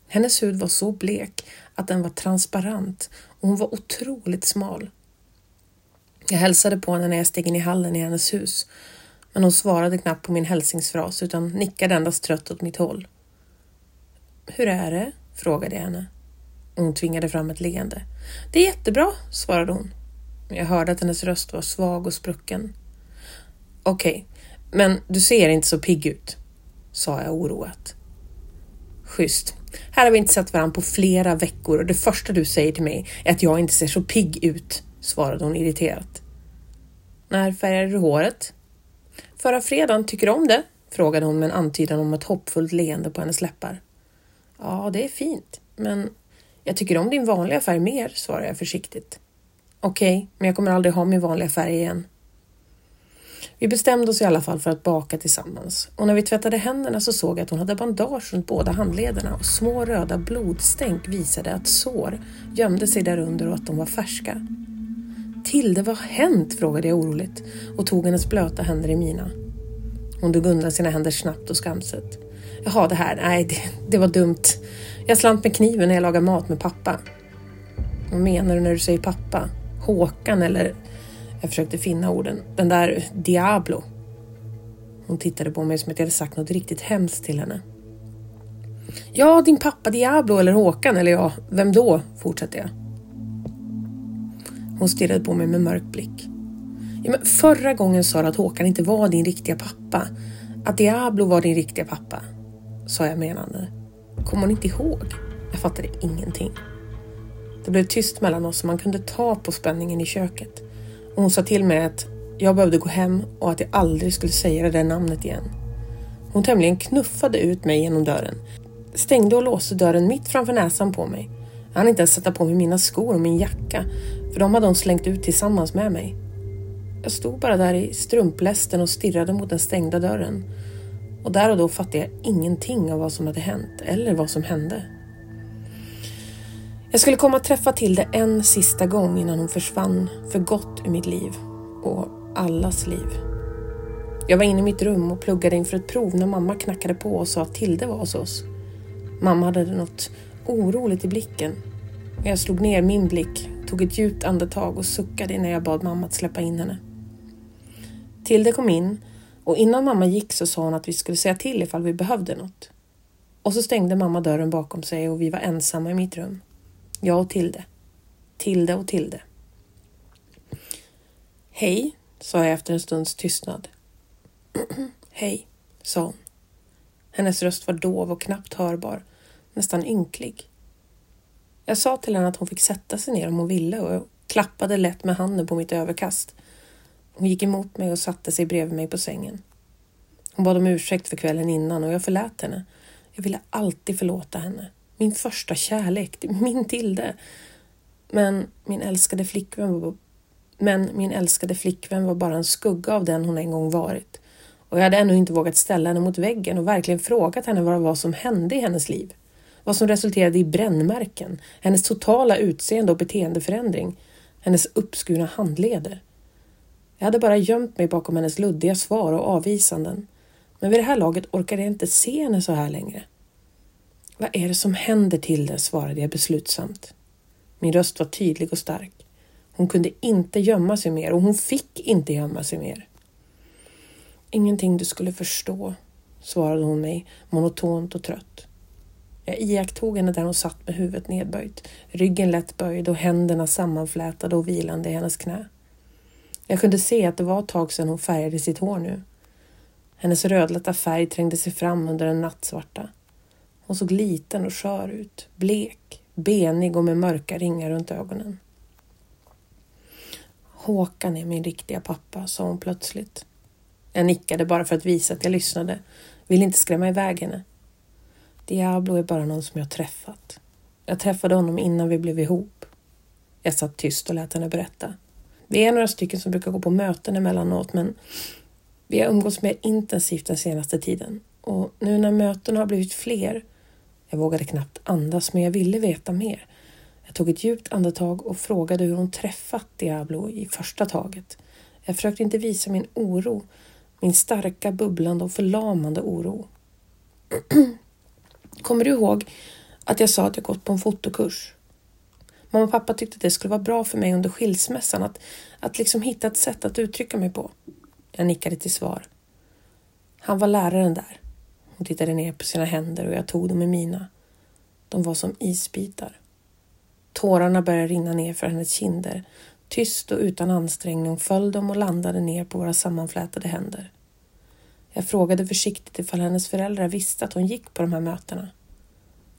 Hennes hud var så blek att den var transparent och hon var otroligt smal. Jag hälsade på henne när jag steg in i hallen i hennes hus men hon svarade knappt på min hälsningsfras utan nickade endast trött åt mitt håll. Hur är det? frågade jag henne. Hon tvingade fram ett leende. Det är jättebra, svarade hon. Jag hörde att hennes röst var svag och sprucken. Okej, okay, men du ser inte så pigg ut, sa jag oroat. Schysst. Här har vi inte sett varandra på flera veckor och det första du säger till mig är att jag inte ser så pigg ut, svarade hon irriterat. När färgade du håret? Förra fredagen, tycker du om det? frågade hon med en antydan om ett hoppfullt leende på hennes läppar. Ja, det är fint, men jag tycker om din vanliga färg mer, svarade jag försiktigt. Okej, okay, men jag kommer aldrig ha min vanliga färg igen. Vi bestämde oss i alla fall för att baka tillsammans och när vi tvättade händerna så såg jag att hon hade bandage runt båda handlederna och små röda blodstänk visade att sår gömde sig därunder och att de var färska. Tilde, vad har hänt? frågade jag oroligt och tog hennes blöta händer i mina. Hon drog undan sina händer snabbt och skamset. Jaha, det här, nej, det, det var dumt. Jag slant med kniven när jag lagade mat med pappa. Vad menar du när du säger pappa? Håkan eller... Jag försökte finna orden. Den där Diablo. Hon tittade på mig som att jag hade sagt något riktigt hemskt till henne. Ja, din pappa Diablo eller Håkan eller ja, vem då? fortsatte jag. Hon stirrade på mig med mörk blick. Ja, men förra gången sa du att Håkan inte var din riktiga pappa. Att Diablo var din riktiga pappa, sa jag menande. Kom hon inte ihåg? Jag fattade ingenting. Det blev tyst mellan oss och man kunde ta på spänningen i köket. Och hon sa till mig att jag behövde gå hem och att jag aldrig skulle säga det där namnet igen. Hon tämligen knuffade ut mig genom dörren, stängde och låste dörren mitt framför näsan på mig. Jag hann inte ens sätta på mig mina skor och min jacka, för de hade hon slängt ut tillsammans med mig. Jag stod bara där i strumplästen och stirrade mot den stängda dörren. Och där och då fattade jag ingenting av vad som hade hänt eller vad som hände. Jag skulle komma att träffa Tilde en sista gång innan hon försvann för gott ur mitt liv och allas liv. Jag var inne i mitt rum och pluggade inför ett prov när mamma knackade på och sa att Tilde var hos oss. Mamma hade något oroligt i blicken. Jag slog ner min blick, tog ett djupt andetag och suckade när jag bad mamma att släppa in henne. Tilde kom in och innan mamma gick så sa hon att vi skulle säga till ifall vi behövde något. Och så stängde mamma dörren bakom sig och vi var ensamma i mitt rum. Jag och Tilde. Tilde och Tilde. Hej, sa jag efter en stunds tystnad. Hej, sa hon. Hennes röst var dov och knappt hörbar, nästan ynklig. Jag sa till henne att hon fick sätta sig ner om hon ville och jag klappade lätt med handen på mitt överkast. Hon gick emot mig och satte sig bredvid mig på sängen. Hon bad om ursäkt för kvällen innan och jag förlät henne. Jag ville alltid förlåta henne. Min första kärlek, min Tilde. Men min älskade flickvän var, men min älskade flickvän var bara en skugga av den hon en gång varit. Och jag hade ännu inte vågat ställa henne mot väggen och verkligen frågat henne vad det var som hände i hennes liv. Vad som resulterade i brännmärken, hennes totala utseende och beteendeförändring, hennes uppskurna handleder. Jag hade bara gömt mig bakom hennes luddiga svar och avvisanden. Men vid det här laget orkade jag inte se henne så här längre. Vad är det som händer till det? svarade jag beslutsamt. Min röst var tydlig och stark. Hon kunde inte gömma sig mer och hon fick inte gömma sig mer. Ingenting du skulle förstå, svarade hon mig monotont och trött. Jag iakttog henne där hon satt med huvudet nedböjt, ryggen lätt böjd och händerna sammanflätade och vilande i hennes knä. Jag kunde se att det var ett tag sedan hon färgade sitt hår nu. Hennes rödlätta färg trängde sig fram under den nattsvarta. Hon såg liten och skör ut, blek, benig och med mörka ringar runt ögonen. Håkan är min riktiga pappa, sa hon plötsligt. Jag nickade bara för att visa att jag lyssnade, ville inte skrämma iväg henne. Diablo är bara någon som jag träffat. Jag träffade honom innan vi blev ihop. Jag satt tyst och lät henne berätta. Vi är några stycken som brukar gå på möten emellanåt, men vi har umgåtts mer intensivt den senaste tiden. Och nu när mötena har blivit fler, jag vågade knappt andas, men jag ville veta mer. Jag tog ett djupt andetag och frågade hur hon träffat Diablo i första taget. Jag försökte inte visa min oro, min starka, bubblande och förlamande oro. Kommer du ihåg att jag sa att jag gått på en fotokurs? Mamma och pappa tyckte att det skulle vara bra för mig under skilsmässan att, att liksom hitta ett sätt att uttrycka mig på. Jag nickade till svar. Han var läraren där. Hon tittade ner på sina händer och jag tog dem i mina. De var som isbitar. Tårarna började rinna ner för hennes kinder. Tyst och utan ansträngning föll de och landade ner på våra sammanflätade händer. Jag frågade försiktigt ifall hennes föräldrar visste att hon gick på de här mötena.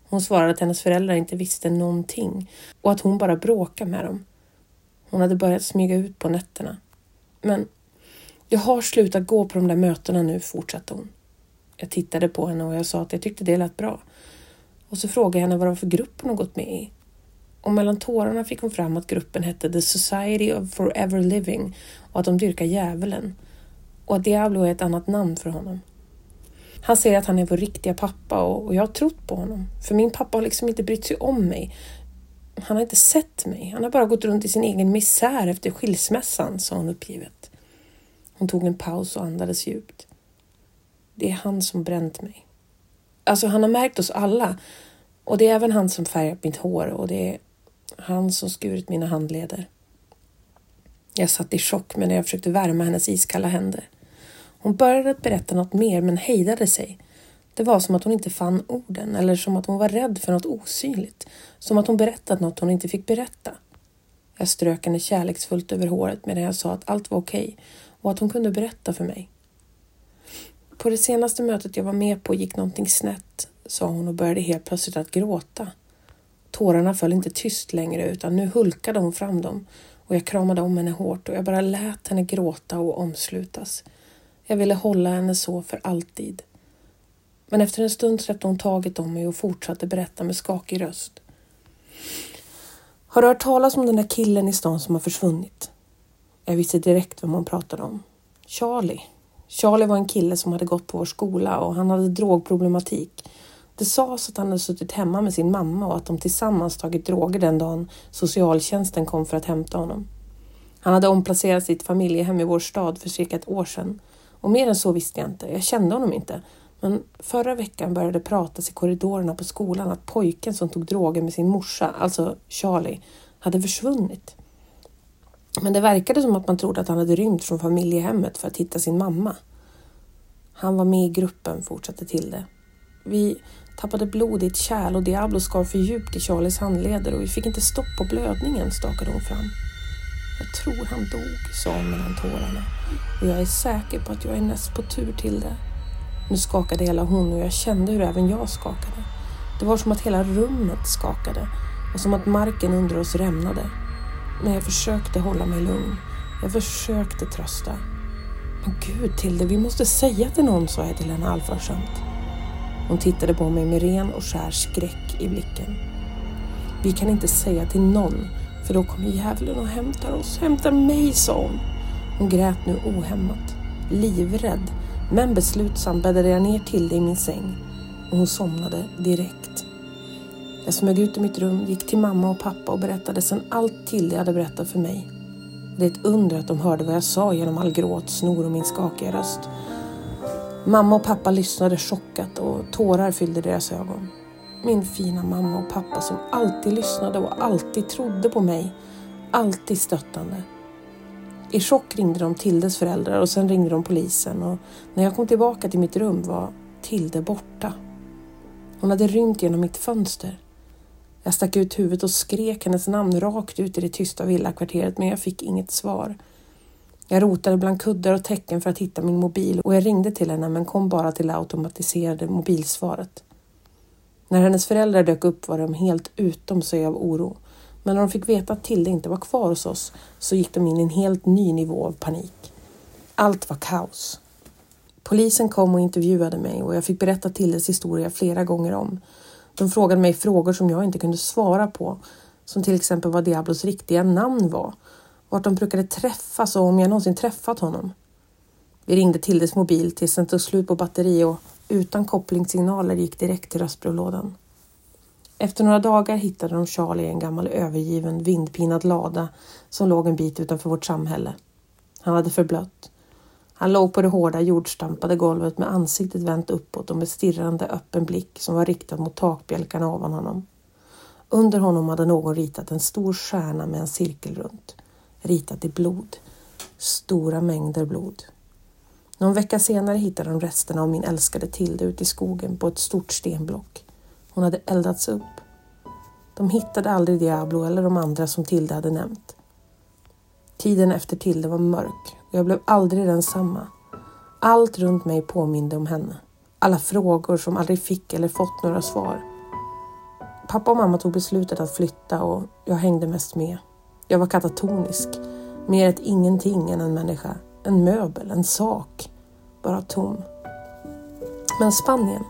Hon svarade att hennes föräldrar inte visste någonting och att hon bara bråkade med dem. Hon hade börjat smyga ut på nätterna. Men jag har slutat gå på de där mötena nu, fortsatte hon. Jag tittade på henne och jag sa att jag tyckte det lät bra. Och så frågade jag henne vad det var för grupp hon gått med i. Och mellan tårarna fick hon fram att gruppen hette The Society of Forever Living och att de dyrkar djävulen. Och att Diablo är ett annat namn för honom. Han säger att han är vår riktiga pappa och jag har trott på honom. För min pappa har liksom inte brytt sig om mig. Han har inte sett mig. Han har bara gått runt i sin egen misär efter skilsmässan, sa hon uppgivet. Hon tog en paus och andades djupt. Det är han som bränt mig. Alltså, han har märkt oss alla. Och det är även han som färgat mitt hår och det är han som skurit mina handleder. Jag satt i chock men jag försökte värma hennes iskalla händer. Hon började berätta något mer men hejdade sig. Det var som att hon inte fann orden eller som att hon var rädd för något osynligt. Som att hon berättat något hon inte fick berätta. Jag strök henne kärleksfullt över håret medan jag sa att allt var okej och att hon kunde berätta för mig. På det senaste mötet jag var med på gick någonting snett, sa hon och började helt plötsligt att gråta. Tårarna föll inte tyst längre utan nu hulkade hon fram dem och jag kramade om henne hårt och jag bara lät henne gråta och omslutas. Jag ville hålla henne så för alltid. Men efter en stund släppte hon taget om mig och fortsatte berätta med skakig röst. Har du hört talas om den där killen i stan som har försvunnit? Jag visste direkt vem hon pratade om. Charlie. Charlie var en kille som hade gått på vår skola och han hade drogproblematik. Det sades att han hade suttit hemma med sin mamma och att de tillsammans tagit droger den dagen socialtjänsten kom för att hämta honom. Han hade omplacerat sitt familjehem i vår stad för cirka ett år sedan och mer än så visste jag inte. Jag kände honom inte. Men förra veckan började det pratas i korridorerna på skolan att pojken som tog droger med sin morsa, alltså Charlie, hade försvunnit. Men det verkade som att man trodde att han hade rymt från familjehemmet för att hitta sin mamma. Han var med i gruppen, fortsatte Tilde. Vi tappade blod i ett kärl och Diablo skar för djupt i Charlies handleder och vi fick inte stopp på blödningen, stakade hon fram. Jag tror han dog, sa hon mellan tårarna. Och jag är säker på att jag är näst på tur till det. Nu skakade hela hon och jag kände hur även jag skakade. Det var som att hela rummet skakade och som att marken under oss rämnade. Men jag försökte hålla mig lugn. Jag försökte trösta. Men gud Tilde, vi måste säga till någon, sa jag till henne allvarsamt. Hon tittade på mig med ren och skär skräck i blicken. Vi kan inte säga till någon, för då kommer djävulen och hämtar oss. Hämtar mig, sa hon. Hon grät nu ohämmat. Livrädd, men beslutsam bäddade jag ner Tilde i min säng och hon somnade direkt. Jag smög ut ur mitt rum, gick till mamma och pappa och berättade sen allt till hade berättat för mig. Det är ett under att de hörde vad jag sa genom all gråt, snor och min skakiga röst. Mamma och pappa lyssnade chockat och tårar fyllde deras ögon. Min fina mamma och pappa som alltid lyssnade och alltid trodde på mig. Alltid stöttande. I chock ringde de Tildes föräldrar och sen ringde de polisen och när jag kom tillbaka till mitt rum var Tilde borta. Hon hade rymt genom mitt fönster. Jag stack ut huvudet och skrek hennes namn rakt ut i det tysta villakvarteret men jag fick inget svar. Jag rotade bland kuddar och tecken för att hitta min mobil och jag ringde till henne men kom bara till det automatiserade mobilsvaret. När hennes föräldrar dök upp var de helt utom sig av oro. Men när de fick veta att Tilde inte var kvar hos oss så gick de in i en helt ny nivå av panik. Allt var kaos. Polisen kom och intervjuade mig och jag fick berätta Tildes historia flera gånger om. De frågade mig frågor som jag inte kunde svara på, som till exempel vad Diablos riktiga namn var, vart de brukade träffas och om jag någonsin träffat honom. Vi ringde Tildes mobil tills den tog slut på batteri och utan kopplingssignaler gick direkt till röstbrevlådan. Efter några dagar hittade de Charlie i en gammal övergiven vindpinad lada som låg en bit utanför vårt samhälle. Han hade förblött. Han låg på det hårda jordstampade golvet med ansiktet vänt uppåt och med stirrande öppen blick som var riktad mot takbjälkarna ovan honom. Under honom hade någon ritat en stor stjärna med en cirkel runt. Ritat i blod. Stora mängder blod. Någon vecka senare hittade de resterna av min älskade Tilde ute i skogen på ett stort stenblock. Hon hade eldats upp. De hittade aldrig Diablo eller de andra som Tilde hade nämnt. Tiden efter Tilde var mörk och jag blev aldrig densamma. Allt runt mig påminde om henne. Alla frågor som aldrig fick eller fått några svar. Pappa och mamma tog beslutet att flytta och jag hängde mest med. Jag var katatonisk. Mer ett ingenting än en människa. En möbel, en sak. Bara tom. Men Spanien,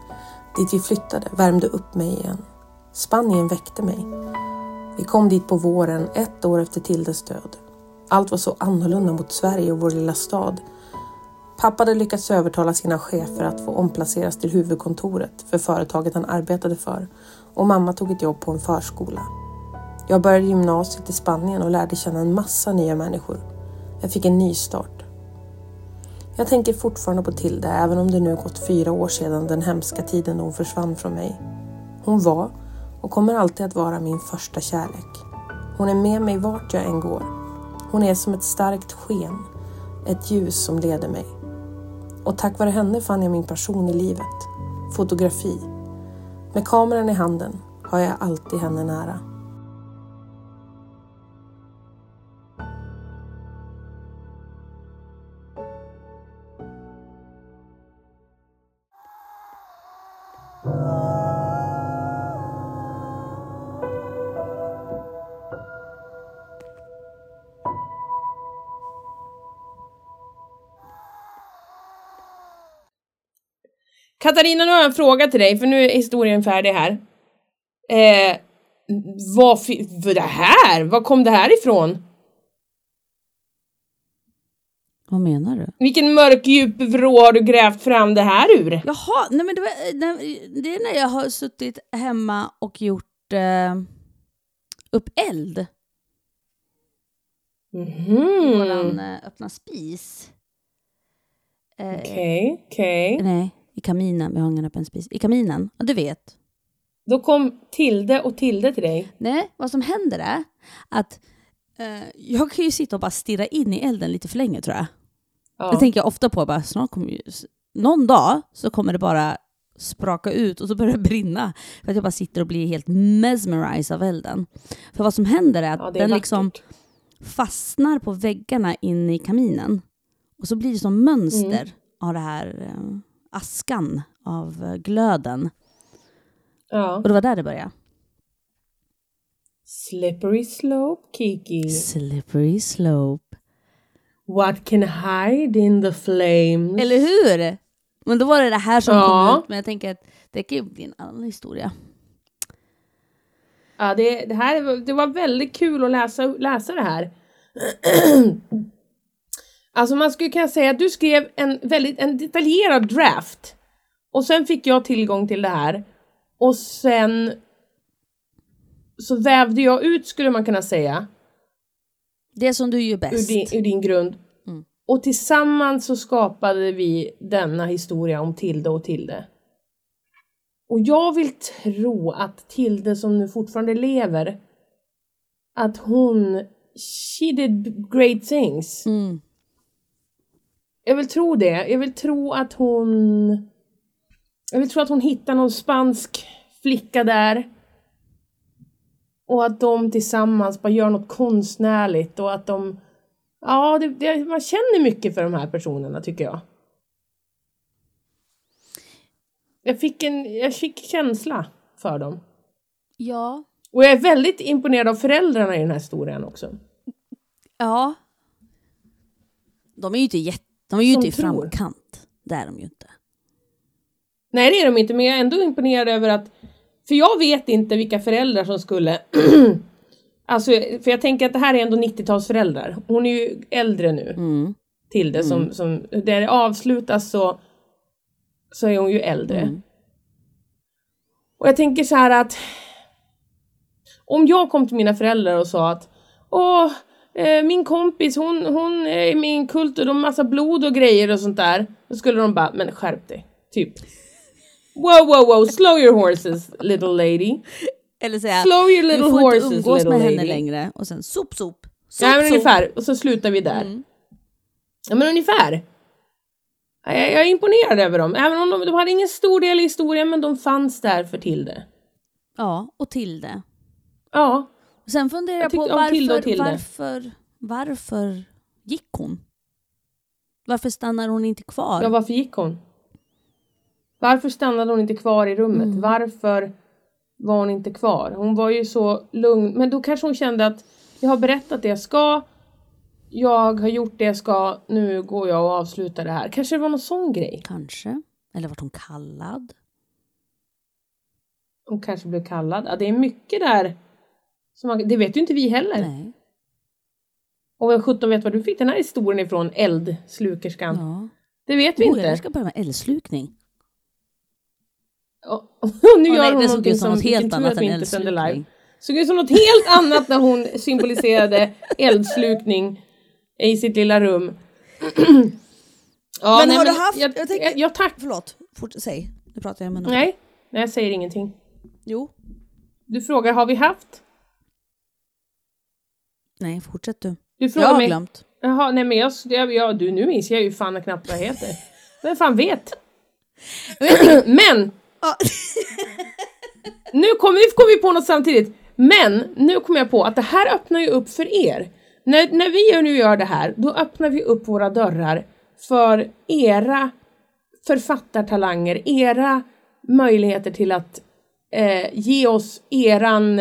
dit vi flyttade, värmde upp mig igen. Spanien väckte mig. Vi kom dit på våren, ett år efter Tildes död. Allt var så annorlunda mot Sverige och vår lilla stad. Pappa hade lyckats övertala sina chefer att få omplaceras till huvudkontoret för företaget han arbetade för och mamma tog ett jobb på en förskola. Jag började gymnasiet i Spanien och lärde känna en massa nya människor. Jag fick en ny start. Jag tänker fortfarande på Tilda även om det nu gått fyra år sedan den hemska tiden då hon försvann från mig. Hon var och kommer alltid att vara min första kärlek. Hon är med mig vart jag än går. Hon är som ett starkt sken, ett ljus som leder mig. Och tack vare henne fann jag min passion i livet, fotografi. Med kameran i handen har jag alltid henne nära. Katarina, nu har jag en fråga till dig, för nu är historien färdig här. Eh, vad, vad det här? Var kom det här ifrån? Vad menar du? Vilken mörk djup vrå har du grävt fram det här ur? Jaha, nej men det, var, nej, det är när jag har suttit hemma och gjort eh, upp eld. Mhm. Våran eh, öppna spis. Eh, Okej, okej. Nej, i kaminen. Vi har ingen öppen spis. I kaminen, ja, du vet. Då kom Tilde och Tilde till dig. Nej, vad som händer är att eh, jag kan ju sitta och bara stirra in i elden lite för länge tror jag. Ja. Det tänker jag ofta på. Bara, snart kommer ju, någon dag så kommer det bara spraka ut och så börjar det brinna. För att jag bara sitter och blir helt mesmerized av elden. För vad som händer är att Ja, är den vackert. liksom fastnar på väggarna inne i kaminen. Och så blir det som mönster av det här eh, askan, av eh, glöden. Ja. Och det var där det började. Slippery slope, Kiki. Slippery slope. What can hide in the flames? Eller hur? Men då var det det här som Ja. kom ut. Men jag tänker att det kan ju bli en annan historia. Ja, det, det, här, det var väldigt kul att läsa, läsa det här. alltså man skulle kunna säga att du skrev en väldigt en detaljerad draft. Och sen fick jag tillgång till det här. Och sen så vävde jag ut, skulle man kunna säga, Det som du gör ur bäst. din, ur din grund. Mm. Och tillsammans så skapade vi denna historia om Tilde och Tilde. Och jag vill tro att Tilde som nu fortfarande lever, att hon, she did great things. Mm. Jag vill tro det. Jag vill tro att hon, jag vill tro att hon hittar någon spansk flicka där. Och att de tillsammans bara gör något konstnärligt och att de Ja, det, det, man känner mycket för de här personerna tycker jag. Jag fick en jag fick känsla för dem. Ja. Och jag är väldigt imponerad av föräldrarna i den här historien också. Ja. De är ju inte, jätte, de är ju inte i tror. framkant. Det är de ju inte. Nej, det är de inte, men jag är ändå imponerad över att... För jag vet inte vilka föräldrar som skulle... alltså, för jag tänker att det här är ändå 90-talsföräldrar. Hon är ju äldre nu. Mm. till det som, som där det avslutas så, så är hon ju äldre. Mm. Och jag tänker så här att om jag kom till mina föräldrar och sa att åh, min kompis hon, hon är med i en kult och de har massa blod och grejer och sånt där. Då skulle de bara, men skärp dig. Typ. Wow, wow, wow, slow your horses little lady. Eller säga, Slow your du little får horses inte umgås little med lady. henne längre. Och sen sop, sop. sop Ja men ungefär, och så slutar vi där. Mm. Ja men ungefär. Jag, jag är imponerad över dem, även om de, de hade ingen stor del i historien men de fanns där för Tilde. Ja, och Tilde. Ja, Och Sen funderar Jag jag, på om Tilde och varför, varför, varför gick hon? Varför stannar hon inte kvar? ja varför gick hon? Varför stannade hon inte kvar i rummet? Mm. Varför var hon inte kvar? Hon var ju så lugn, men då kanske hon kände att jag har berättat det jag ska, jag har gjort det jag ska, nu går jag och avslutar det här. Kanske det var någon sån grej. Kanske. Eller vart hon kallad? Hon kanske blev kallad. Ja, det är mycket där. Som man, det vet ju inte vi heller. Nej. Och vem sjutton vet var du fick den här historien ifrån, eldslukerskan? Ja. Det vet vi Oh, inte. jag ska börja med eldslukning. Och, och nu Åh, gör nej, hon det någonting som som helt annat att vi än inte sänder live. eldslukning. Såg ut som något helt annat när hon symboliserade eldslukning i sitt lilla rum. ja, Men nej, har du haft- Jag, jag jag, tänker- jag, tack. Förlåt, fort, säg. Nu pratar jag med någon. Nej, nej, jag säger ingenting. Jo. Du frågar, har vi haft? Nej, fortsätt du. Du Jag frågar har mig. glömt. Jaha, nej men jag, jag, jag, du, nu minns jag ju fan knappt vad jag heter. Vem fan vet? men! nu kom, nu kom vi på något samtidigt. Men nu kom jag på att det här öppnar ju upp för er. När, när vi nu gör det här, då öppnar vi upp våra dörrar för era författartalanger, era möjligheter till att eh, ge oss eran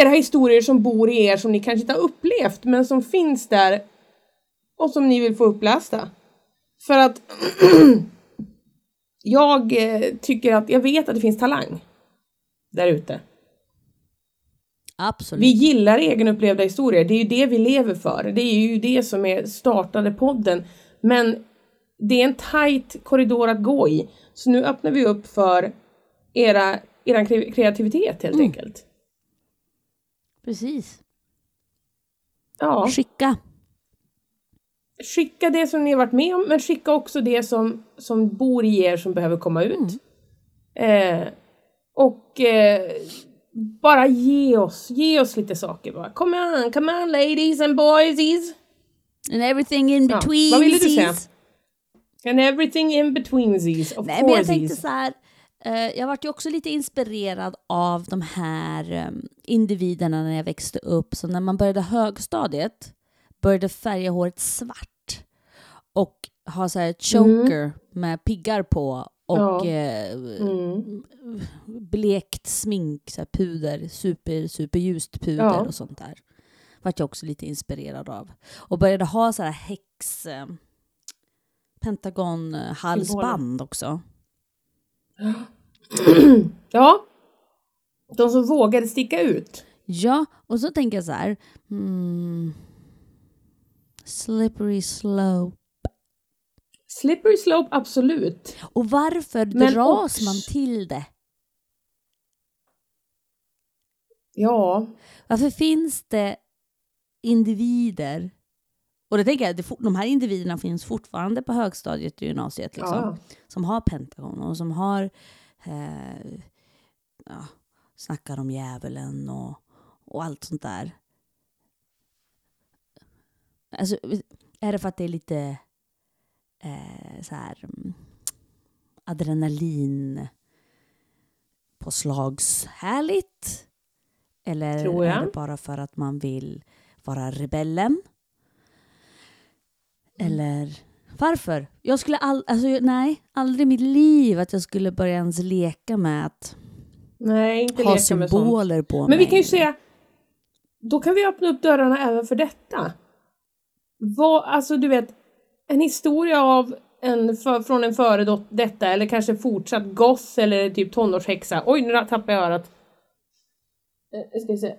era historier som bor i er som ni kanske inte har upplevt men som finns där och som ni vill få upplästa. För att jag eh, tycker att jag vet att det finns talang där ute. Absolut. Vi gillar egenupplevda historier, det är ju det vi lever för. Det är ju det som är startade podden. Men det är en tight korridor att gå i. Så nu öppnar vi upp för era, kre- kreativitet helt enkelt. Precis. Ja. Skicka. skicka det som ni har varit med om, men skicka också det som, som bor i er som behöver komma ut. Eh, och eh, bara ge oss, ge oss lite saker bara. Come on, come on ladies and boysies. And everything in Ja, between. vad ville du säga? And everything in between these, of Nej, men jag course. tänkte så här. Eh, jag vart ju också lite inspirerad av de här eh, individerna när jag växte upp. Så när man började högstadiet började färga håret svart och ha så här ett choker med piggar på och Ja. eh, Mm. blekt smink, så puder, super, superljust puder Ja. och sånt där. Vart jag också lite inspirerad av. Och började ha så här häx... Eh, Pentagon eh, också. Ja. De som vågade sticka ut. Ja, och så tänker jag så här. Mm, slippery slope. Slippery slope, absolut. Och varför Men dras också- man till det? Ja. Varför finns det individer? Och det tänker jag, for- de här individerna finns fortfarande på högstadiet och gymnasiet. Liksom, ja. Som har Pentagon och som har eh, ja, snackar om djävulen och, och allt sånt där. Alltså, är det för att det är lite eh, så här mm, adrenalin påslagshärligt? Eller Tror jag. är det bara för att man vill vara rebellen? Eller varför? Jag skulle all, alltså, nej, aldrig i mitt liv att jag skulle börja ens leka med att Nej, inte ha symboler på Men mig. vi kan ju säga, då kan vi öppna upp dörrarna även för detta. Vad, alltså du vet, en historia av en för, från en före detta eller kanske fortsatt goss eller typ tonårshäxa. Oj, nu tappade jag örat. Eh, ska se.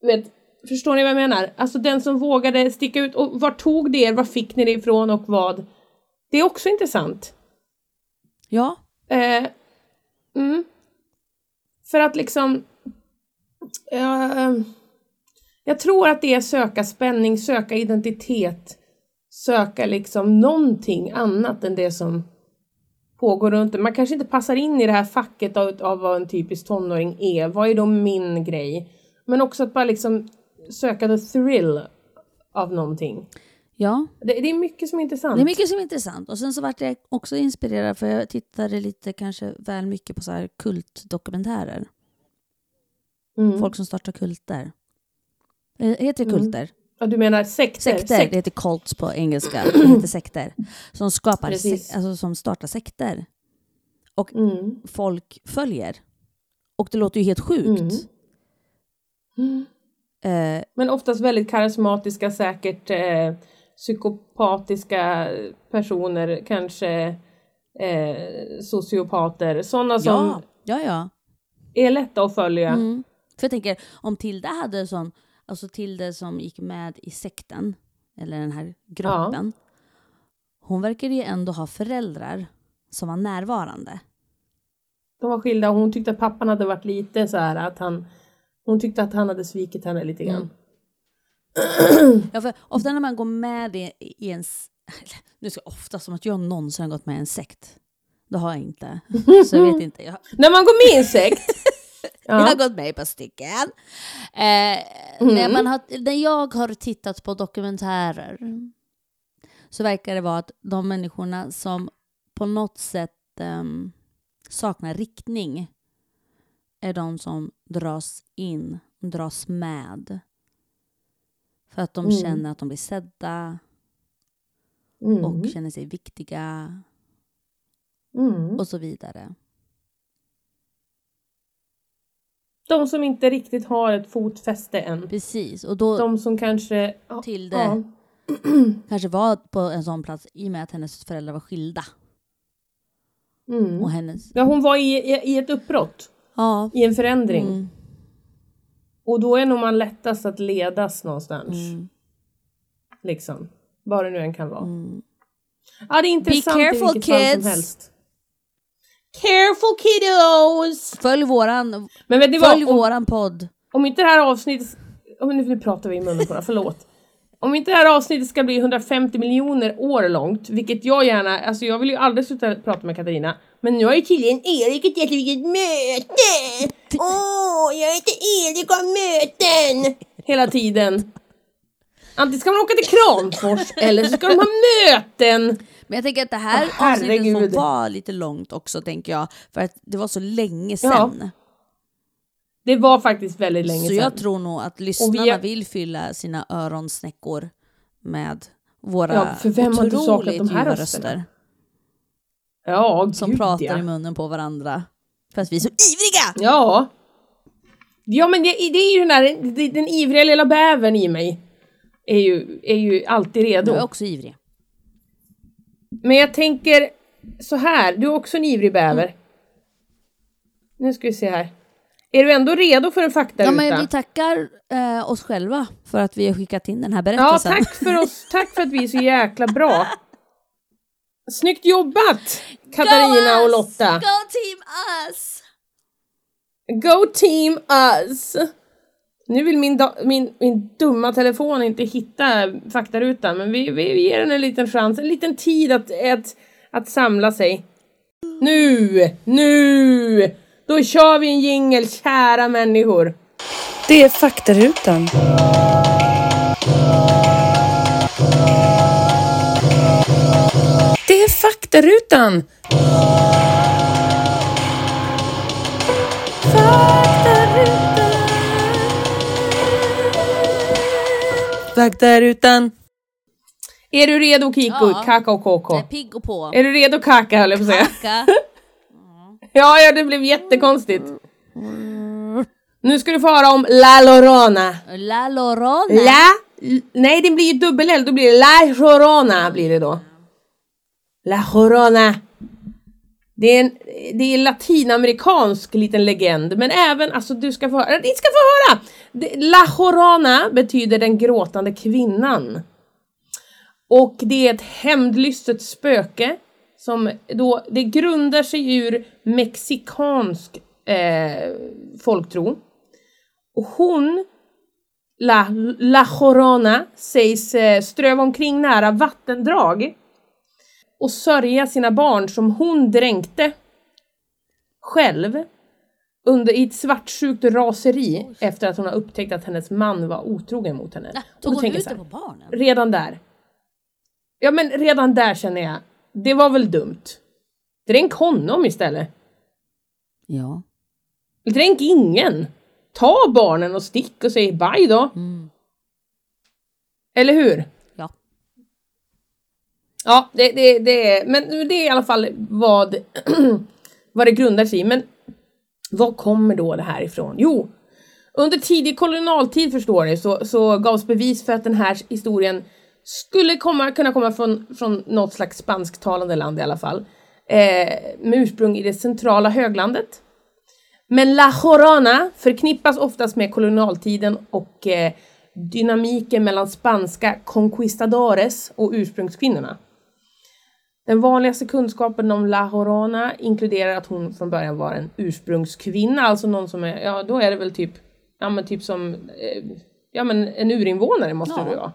Du vet, förstår ni vad jag menar? Alltså den som vågade sticka ut och var tog det er? Var fick ni det ifrån och vad? Det är också intressant. Ja, Eh, mm. För att liksom... eh, jag tror att det är söka spänning, söka identitet, söka liksom någonting annat än det som pågår runt. Man kanske inte passar in i det här facket av, av vad en typisk tonåring är. Vad är då min grej? Men också att bara liksom söka the thrill av någonting. ja. Det, det är mycket som är intressant. Det är mycket som är intressant. Och sen så vart jag också inspirerad för jag tittade lite kanske väl mycket på så här kultdokumentärer. Mm. Folk som startar kulter. Eh, Heter det Mm. kulter? Ja, du menar sekter? Sekter, Sekt- det heter cults på engelska. Det heter sekter. Som skapar, sek- alltså som startar sekter. Mm. Folk följer. Och det låter ju helt sjukt. Mm. Eh, Men oftast väldigt karismatiska, säkert eh, psykopatiska personer, kanske eh, sociopater. Sådana som ja, ja, ja. är lätta att följa. Mm. För jag tänker, om Tilde hade sån, alltså Tilde som gick med i sekten, eller den här gruppen, hon verkade ju ändå ha föräldrar som var närvarande. De var skilda och hon tyckte att pappan hade varit lite så här att han hon tyckte att han hade svikit henne lite grann. Mm. Ja, för ofta när man går med i, i en... Nu ska ofta som att jag någonsin har gått med i en sekt. Det har jag inte. Så jag vet inte. Jag, När man går med i en sekt. jag har gått med par stycken. Eh, när, man har, när jag har tittat på dokumentärer så verkar det vara att de människorna som på något sätt ehm, saknar riktning är de som dras in, dras med. För att de Mm. känner att de blir sedda Mm. och känner sig viktiga Mm. och så vidare. De som inte riktigt har ett fotfäste än. Precis, och då De som kanske... Ja, Tilde ja. kanske var på en sån plats i och med att hennes föräldrar var skilda. Mm. Och hennes... ja, hon var i, i, i ett uppbrott. Ja. I en förändring. Mm. Och då är nog man lättast att ledas någonstans. Mm. Liksom. Vad det nu än kan vara. Mm. Ja, det är intressant careful, i vilket fall kids. som helst. Careful kiddos! Följ våran, Men vet ni följ vad? Om, våran podd. om inte det här avsnittet... Oh, nu, nu pratar vi i munnen på det, förlåt. Om inte det här avsnittet ska bli 150 miljoner år långt, vilket jag gärna... Alltså jag vill ju aldrig sluta prata med Katarina. Men nu har ju tydligen Erik ett jätteviktigt möte! Åh, jag heter Erik har möten! Hela tiden. Antingen ska man åka till Kramfors eller så ska de ha möten. Men jag tänker att det här Åh, avsnittet får vara lite långt också, tänker jag. För att det var så länge Ja, sedan. Det var faktiskt väldigt länge så sedan. jag tror nog att lyssnarna vi- vill fylla sina öronsnäckor med våra Ja, för vem har inte saknat otroligt de här ljuva rösterna? röster. Ja, Som gud, pratar ja. i munnen på varandra. För att vi är så ivriga! Ja. Ja men det, det är ju den där, det- den ivriga lilla bävern i mig. Är ju, är ju alltid redo. Jag är också ivrig. Men jag tänker så här, du är också en ivrig bäver. Nu ska vi se här. Är du ändå redo för en faktaruta? Ja, men vi tackar eh, oss själva för att vi har skickat in den här Ja, berättelsen. tack för oss. Tack för att vi är så jäkla bra. Snyggt jobbat! Katarina och Lotta. Go team us! Go team us! Nu vill min, min, min dumma telefon inte hitta faktarutan, men vi, vi, vi ger den en liten chans, en liten tid att, att, att samla sig. Nu! Nu! Då kör vi en jingel, kära människor! Det är faktarutan. Faktarutan. Faktarutan. Är du redo Kiko? Ja. Kaka och KK? Jag är pigg och på. Är du redo Kaka höll jag på att säga? Kaka. Ja, ja, det blev jättekonstigt. Nu ska du få höra om La Lorona. La Lorona. La... Nej, det blir ju dubbel-L. Då blir det La Llorona blir det då. La Jorona. Det är en det är en latinamerikansk liten legend, men även, alltså du ska få höra, ni ska få höra! La Jorona betyder den gråtande kvinnan. Och det är ett hämndlystet spöke som då, det grundar sig ur mexikansk eh, folktro. Och hon, La, La Jorona, sägs eh, ströva omkring nära vattendrag och sörja sina barn som hon dränkte själv under, i ett svartsjukt raseri efter att hon har upptäckt att hennes man var otrogen mot henne. Ja, Tog hon ut det på barnen? Redan där. Ja men redan där känner jag, det var väl dumt. Dränk honom istället. Ja. Dränk ingen. Ta barnen och stick och säg bye då. Mm. Eller hur? Ja. Det, det, det är, men det är i alla fall vad, vad det grundar sig i. Men vad kommer då det här ifrån? Jo, under tidig kolonialtid förstår ni så, så gavs bevis för att den här historien skulle komma, kunna komma från, från något slags spansktalande land i alla fall. Eh, med ursprung i det centrala höglandet. Men La Jorana förknippas oftast med kolonialtiden och eh, dynamiken mellan spanska conquistadores och ursprungskvinnorna. Den vanligaste kunskapen om La Jorana inkluderar att hon från början var en ursprungskvinna, alltså någon som är, ja då är det väl typ, ja men typ som, eh, ja men en urinvånare måste Ja. det vara.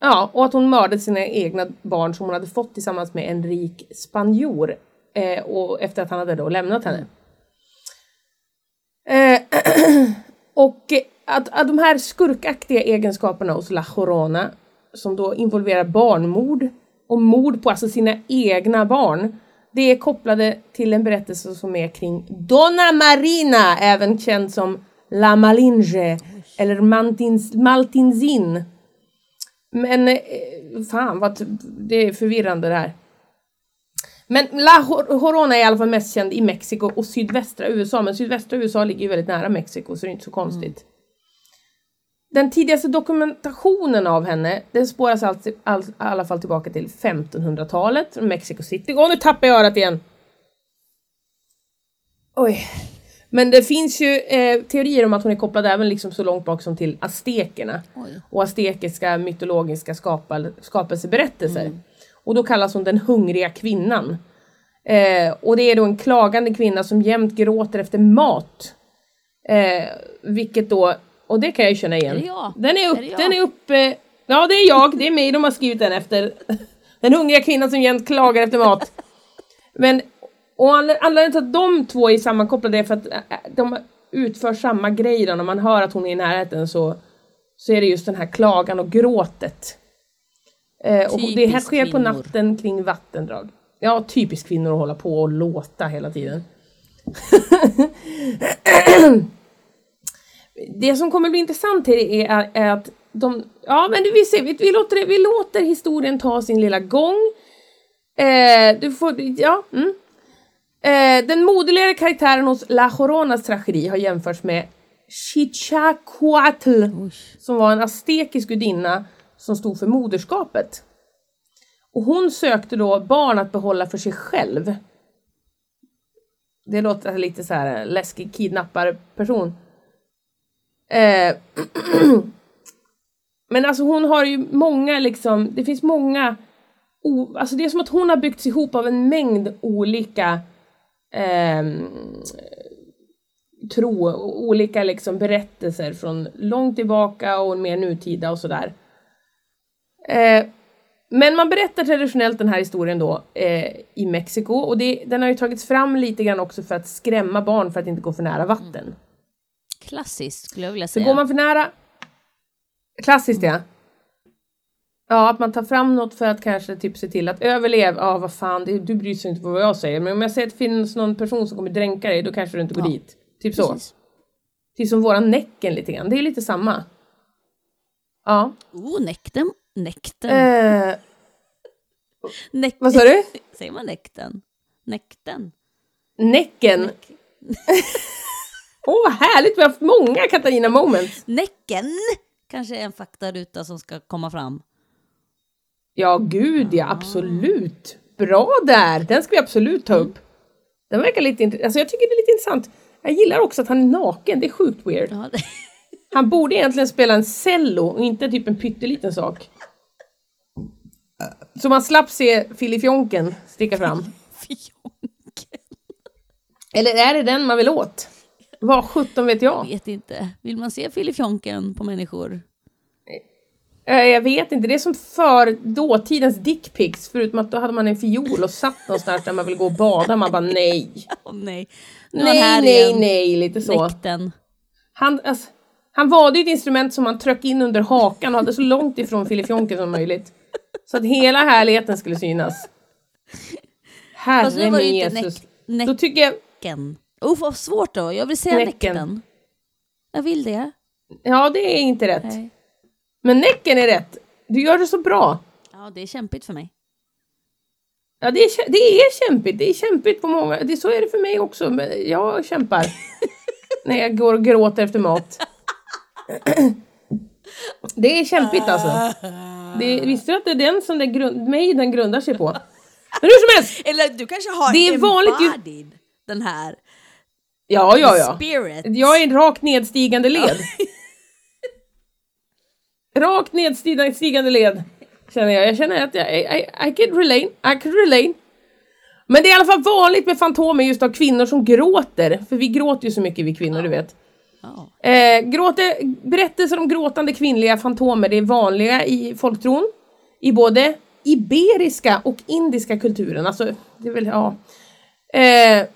Ja, och att hon mördade sina egna barn som hon hade fått tillsammans med en rik spanjor eh, och efter att han hade då lämnat henne. Eh, och att, att de här skurkaktiga egenskaperna hos La Jorona, som då involverar barnmord och mord på alltså sina egna barn, det är kopplade till en berättelse som är kring Donna Marina, även känd som La Malinge eller Maltins, Maltinzin. Men eh, fan vad det är förvirrande det här. Men La Jorona är i alla fall mest känd i Mexiko och sydvästra USA, men sydvästra USA ligger ju väldigt nära Mexiko så det är inte så konstigt. Mm. Den tidigaste dokumentationen av henne, den spåras alltså, all, i alla fall tillbaka till 1500-talet, Mexico City. Åh, nu tappar jag örat igen! Oj. Men det finns ju eh, teorier om att hon är kopplad även liksom så långt bak som till aztekerna Oj. och aztekiska mytologiska skapel, skapelseberättelser. Och då kallas hon den hungriga kvinnan. Eh, och det är då en klagande kvinna som jämt gråter efter mat. Eh, vilket då, och det kan jag ju känna igen. Är det jag? Den är upp, Är det jag? den är upp, eh, ja det är jag, det är mig de har skrivit den efter. Den hungriga kvinnan som jämt klagar efter mat. Men, och anled- anledningen till att de två är sammankopplade är för att de utför samma grej då. När man hör att hon är i närheten så, så är det just den här klagan och gråtet. Eh, och det här sker på natten kring vattendrag. Ja, typiskt kvinnor att hålla på och låta hela tiden. det som kommer bli intressant här är, är att de, ja men vi ser, vi, vi, låter, vi låter historien ta sin lilla gång. Eh, du får, ja, mm. eh, Den moderligare karaktären hos La Joronas tragedi har jämförts med Chichacuatl som var en aztekisk gudinna som stod för moderskapet. Och hon sökte då barn att behålla för sig själv. Det låter lite så här läskig kidnapparperson. Eh, men alltså hon har ju många liksom, det finns många, o, alltså det är som att hon har byggts ihop av en mängd olika eh, tro, olika liksom berättelser från långt tillbaka och mer nutida och sådär. Eh, men man berättar traditionellt den här historien då eh, i Mexiko och det, den har ju tagits fram lite grann också för att skrämma barn för att inte gå för nära vatten. Klassiskt skulle jag vilja Så säga. går man för nära... Klassiskt ja. Ja, att man tar fram något för att kanske typ se till att överleva. Ja, vad fan, det, du bryr sig inte på vad jag säger. Men om jag säger att det finns någon person som kommer dränka dig, då kanske du inte går Ja, dit. Typ så. Precis. Typ som våran Näcken lite grann. Det är lite samma. Ja. Oh, nekten. Nekten. Eh, vad sa du? Säger man nekten? Nekten? Näcken. Åh, vad härligt! Vi har haft många Katarina moments. Näcken kanske är en faktaruta som ska komma fram. Ja, gud ja, absolut. Bra där! Den ska vi absolut ta upp. Den verkar lite intressant. Alltså jag tycker det är lite intressant. Jag gillar också att han är naken, det är sjukt weird. Ja, det... Han borde egentligen spela en cello och inte typ en pytteliten sak. Så man slapp se filifjonken sticka fram. Fjonken. Eller är det den man vill åt? Vad sjutton vet jag? Vet inte. Vill man se filifjonken på människor? Eh, Jag vet inte, det är som för dåtidens dickpics förutom att då hade man en fiol och satt någonstans där man ville gå och bada. Man bara nej. Åh nej. Nu Nej, här nej, igen. nej, lite så. Nekten. Han, alltså, han valde ju ett instrument som han tryckte in under hakan och hade så långt ifrån filifjonken som möjligt. Så att hela härligheten skulle synas. Herre min Jesus. näck- Då tycker jag, Näcken. Oh, vad svårt då. Jag vill säga Näcken. nekten. Jag vill det. ja det är inte rätt. Nej. Men näcken är rätt. Du gör det så bra. Ja, det är kämpigt för mig. Ja, det är, det är kämpigt. Det är kämpigt på många... Det, så är det för mig också. Men jag kämpar. när jag går och gråter efter mat. det är kämpigt alltså. Det, visste du att det är den som den grund, mig den grundar sig på? Men hur som helst! Eller du kanske har Det är vanligt ju- embodied den här Ja, ja, ja. spirit. Jag är en rakt nedstigande led. rakt nedstigande led. Känner jag. Jag känner att jag, I, I, I can relate. I can relate. Men det är i alla fall vanligt med fantomer just av kvinnor som gråter. För vi gråter ju så mycket vi kvinnor, du vet. Ja. Eh, gråter, berättelser om gråtande kvinnliga fantomer det är vanliga i folktron. I både iberiska och indiska kulturen. Alltså, det är väl, ja. Eh,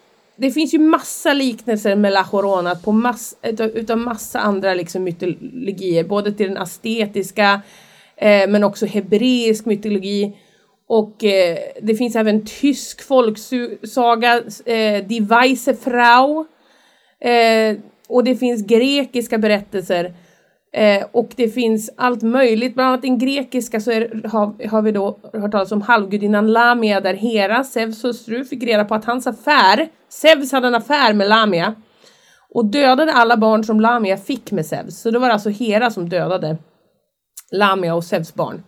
det finns ju massa liknelser med La Jorona på mass, utav, utav massa andra liksom mytologier. Både till den astetiska eh, men också hebreisk mytologi. Och eh, det finns även tysk folksaga, eh, Die Weisse Frau. Eh, och det finns grekiska berättelser. Eh, och det finns allt möjligt, bland annat den grekiska så är, har, har vi då hört talas om halvgudinnan Lamia där Hera, Zeus hustru, fick reda på att hans affär, Zeus hade en affär med Lamia och dödade alla barn som Lamia fick med Zeus. Så det var alltså Hera som dödade Lamia och Zeus barn.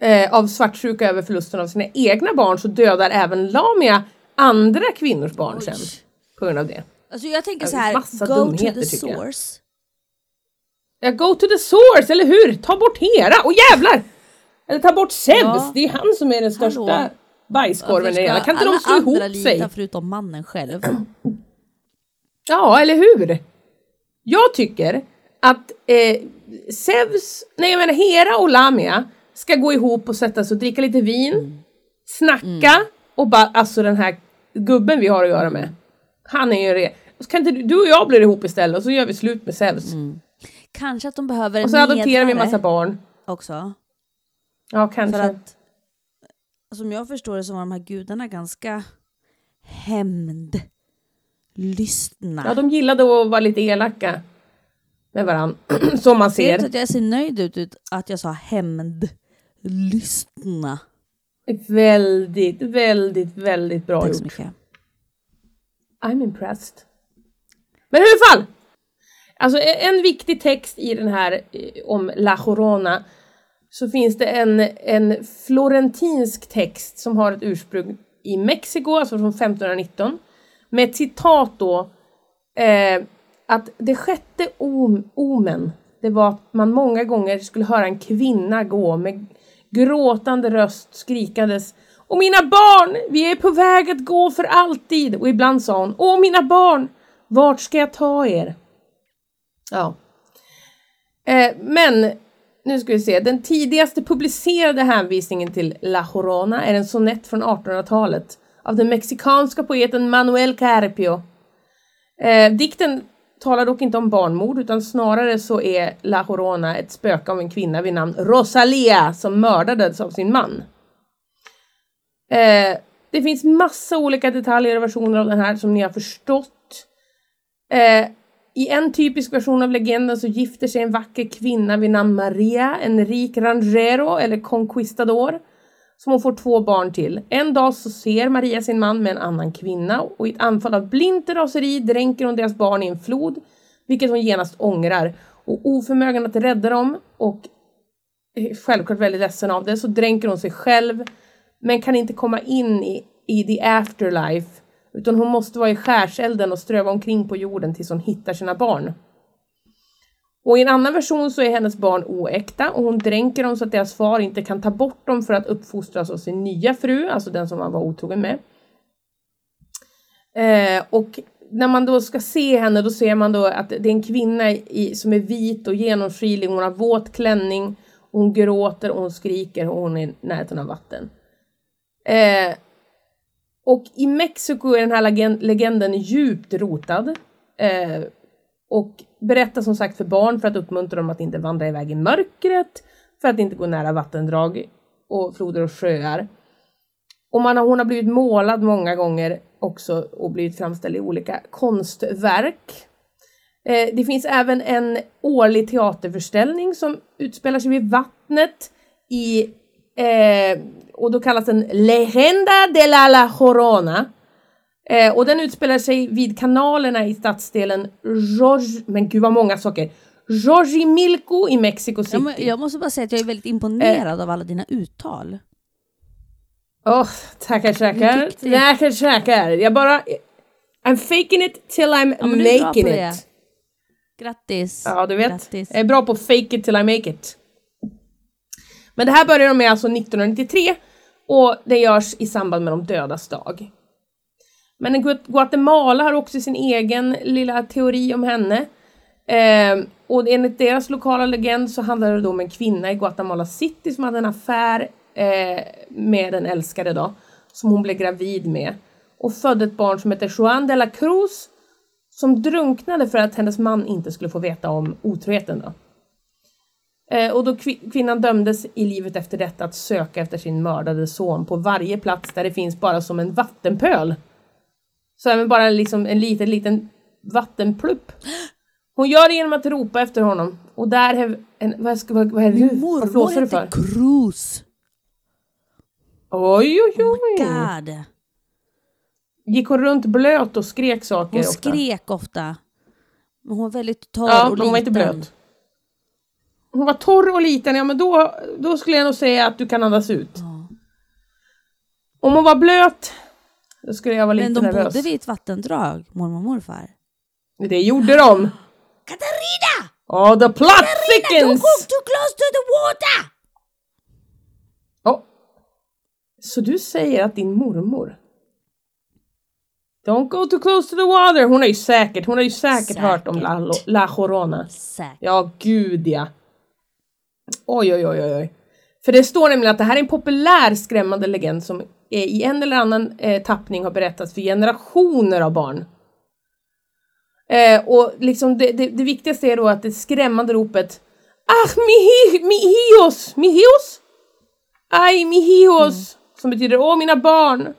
Eh, av svartsjuka över förlusten av sina egna barn så dödar även Lamia andra kvinnors barn Oj. sen. På grund av det. Alltså jag tänker Ja, så här, go to the source. Ja, go to the source, eller hur? Ta bort Hera, och jävlar! Eller ta bort Zeus, Ja. det är han som är den största Hallå. bajskorven i hela. Kan inte de slå ihop sig? förutom mannen själv? Ja, eller hur? Jag tycker att eh, Zeus, nej jag menar Hera och Lamia ska gå ihop och sätta sig och dricka lite vin, snacka och bara, alltså den här gubben vi har att göra med. Han är ju det. Kan inte du, och jag bli ihop istället och så gör vi slut med Zeus. Kanske att de behöver Och en så adopterar vi en massa barn. också. Ja, kanske. För att som jag förstår det så var de här gudarna ganska hämndlystna. Ja, de gillade att vara lite elaka med varandra. Som man Ser du ser. att jag ser nöjd ut, ut att jag sa hämndlystna? Väldigt, väldigt, väldigt bra Tack så gjort. mycket. I'm impressed. Men i alla fall! Alltså e- en viktig text i den här eh, om La Corona så finns det en, en florentinsk text som har ett ursprung i Mexiko, alltså från 1519, med ett citat då eh, att det sjätte om, omen, det var att man många gånger skulle höra en kvinna gå med gråtande röst skrikandes Och mina barn, vi är på väg att gå för alltid. Och ibland sa hon, Åh mina barn, vart ska jag ta er? Ja. Eh, men nu ska vi se, den tidigaste publicerade hänvisningen till La Jorona är en sonett från 1800-talet av den mexikanska poeten Manuel Carpio. Eh, dikten talar dock inte om barnmord utan snarare så är La Jorona ett spöke av en kvinna vid namn Rosalia som mördades av sin man. Eh, det finns massa olika detaljer och versioner av den här som ni har förstått. Eh, i en typisk version av legenden så gifter sig en vacker kvinna vid namn Maria, en rik rangero eller conquistador, som hon får två barn till. En dag så ser Maria sin man med en annan kvinna och i ett anfall av blint raseri dränker hon deras barn i en flod, vilket hon genast ångrar. Och oförmögen att rädda dem och eh, självklart väldigt ledsen av det så dränker hon sig själv men kan inte komma in i, i the afterlife utan hon måste vara i skärselden och ströva omkring på jorden tills hon hittar sina barn. Och i en annan version så är hennes barn oäkta och hon dränker dem så att deras far inte kan ta bort dem för att uppfostras av sin nya fru, alltså den som han var otrogen med. Eh, och när man då ska se henne då ser man då att det är en kvinna i, som är vit och genomskinlig, hon har våt klänning, och hon gråter och hon skriker och hon är i närheten av vatten. Eh, och i Mexiko är den här legenden djupt rotad. Eh, och berättar som sagt för barn för att uppmuntra dem att inte vandra iväg i mörkret, för att inte gå nära vattendrag och floder och sjöar. Och man har, hon har blivit målad många gånger också och blivit framställd i olika konstverk. Eh, det finns även en årlig teaterförställning som utspelar sig vid vattnet i eh, och då kallas den Legenda de la La Jorona. Eh, och den utspelar sig vid kanalerna i stadsdelen Jorge, men gud vad många saker. Jojimilco i Mexico City. Ja, men jag måste bara säga att jag är väldigt imponerad av alla dina uttal. Åh, tackar tackar. Tyckte- Tackar tackar. Jag bara... I'm faking it till I'm Ja, making it. det. Grattis. Ja, du vet. Grattis. Jag är bra på fake it till I make it. Men det här börjar de med alltså 1993 och det görs i samband med de dödas dag. Men Guatemala har också sin egen lilla teori om henne. Eh, och enligt deras lokala legend så handlar det då om en kvinna i Guatemala City som hade en affär eh, med en älskare då, som hon blev gravid med. Och födde ett barn som heter Juan de la Cruz som drunknade för att hennes man inte skulle få veta om otroheten då. Eh, och då kvi- kvinnan dömdes i livet efter detta att söka efter sin mördade son på varje plats där det finns bara som en vattenpöl. Så även bara liksom en liten, liten vattenplupp. Hon gör det genom att ropa efter honom. Och där är en, vad, ska, vad, vad är det? Vad mormor flåsar du för? Cruz. Oj, oj, Oh oj. my god. Gick hon runt blöt och skrek saker Hon ofta? skrek ofta. Men hon var väldigt torr Ja, och men hon var inte liten. blöt. Hon var torr och liten, ja men då, då skulle jag nog säga att du kan andas ut. Ja. Om hon var blöt, då skulle jag vara lite Men de nervös. bodde vid ett vattendrag, mormor och morfar. Det gjorde de! Katarina! Oh, the plot Don't thickens! go too close to the water! Oh. Så du säger att din mormor Don't go too close to the water. Hon har ju säkert, hon har ju säkert, Säkert. hört om La, La Jorona. Säkert. Ja, gud ja. Oj, oj, oj, oj. För det står nämligen att det här är en populär skrämmande legend som i en eller annan eh, tappning har berättats för generationer av barn. Eh, och liksom det, det, det viktigaste är då att det skrämmande ropet Ah, mi, mi hios, mi hios? Aj, mi hios, som betyder åh mina barn.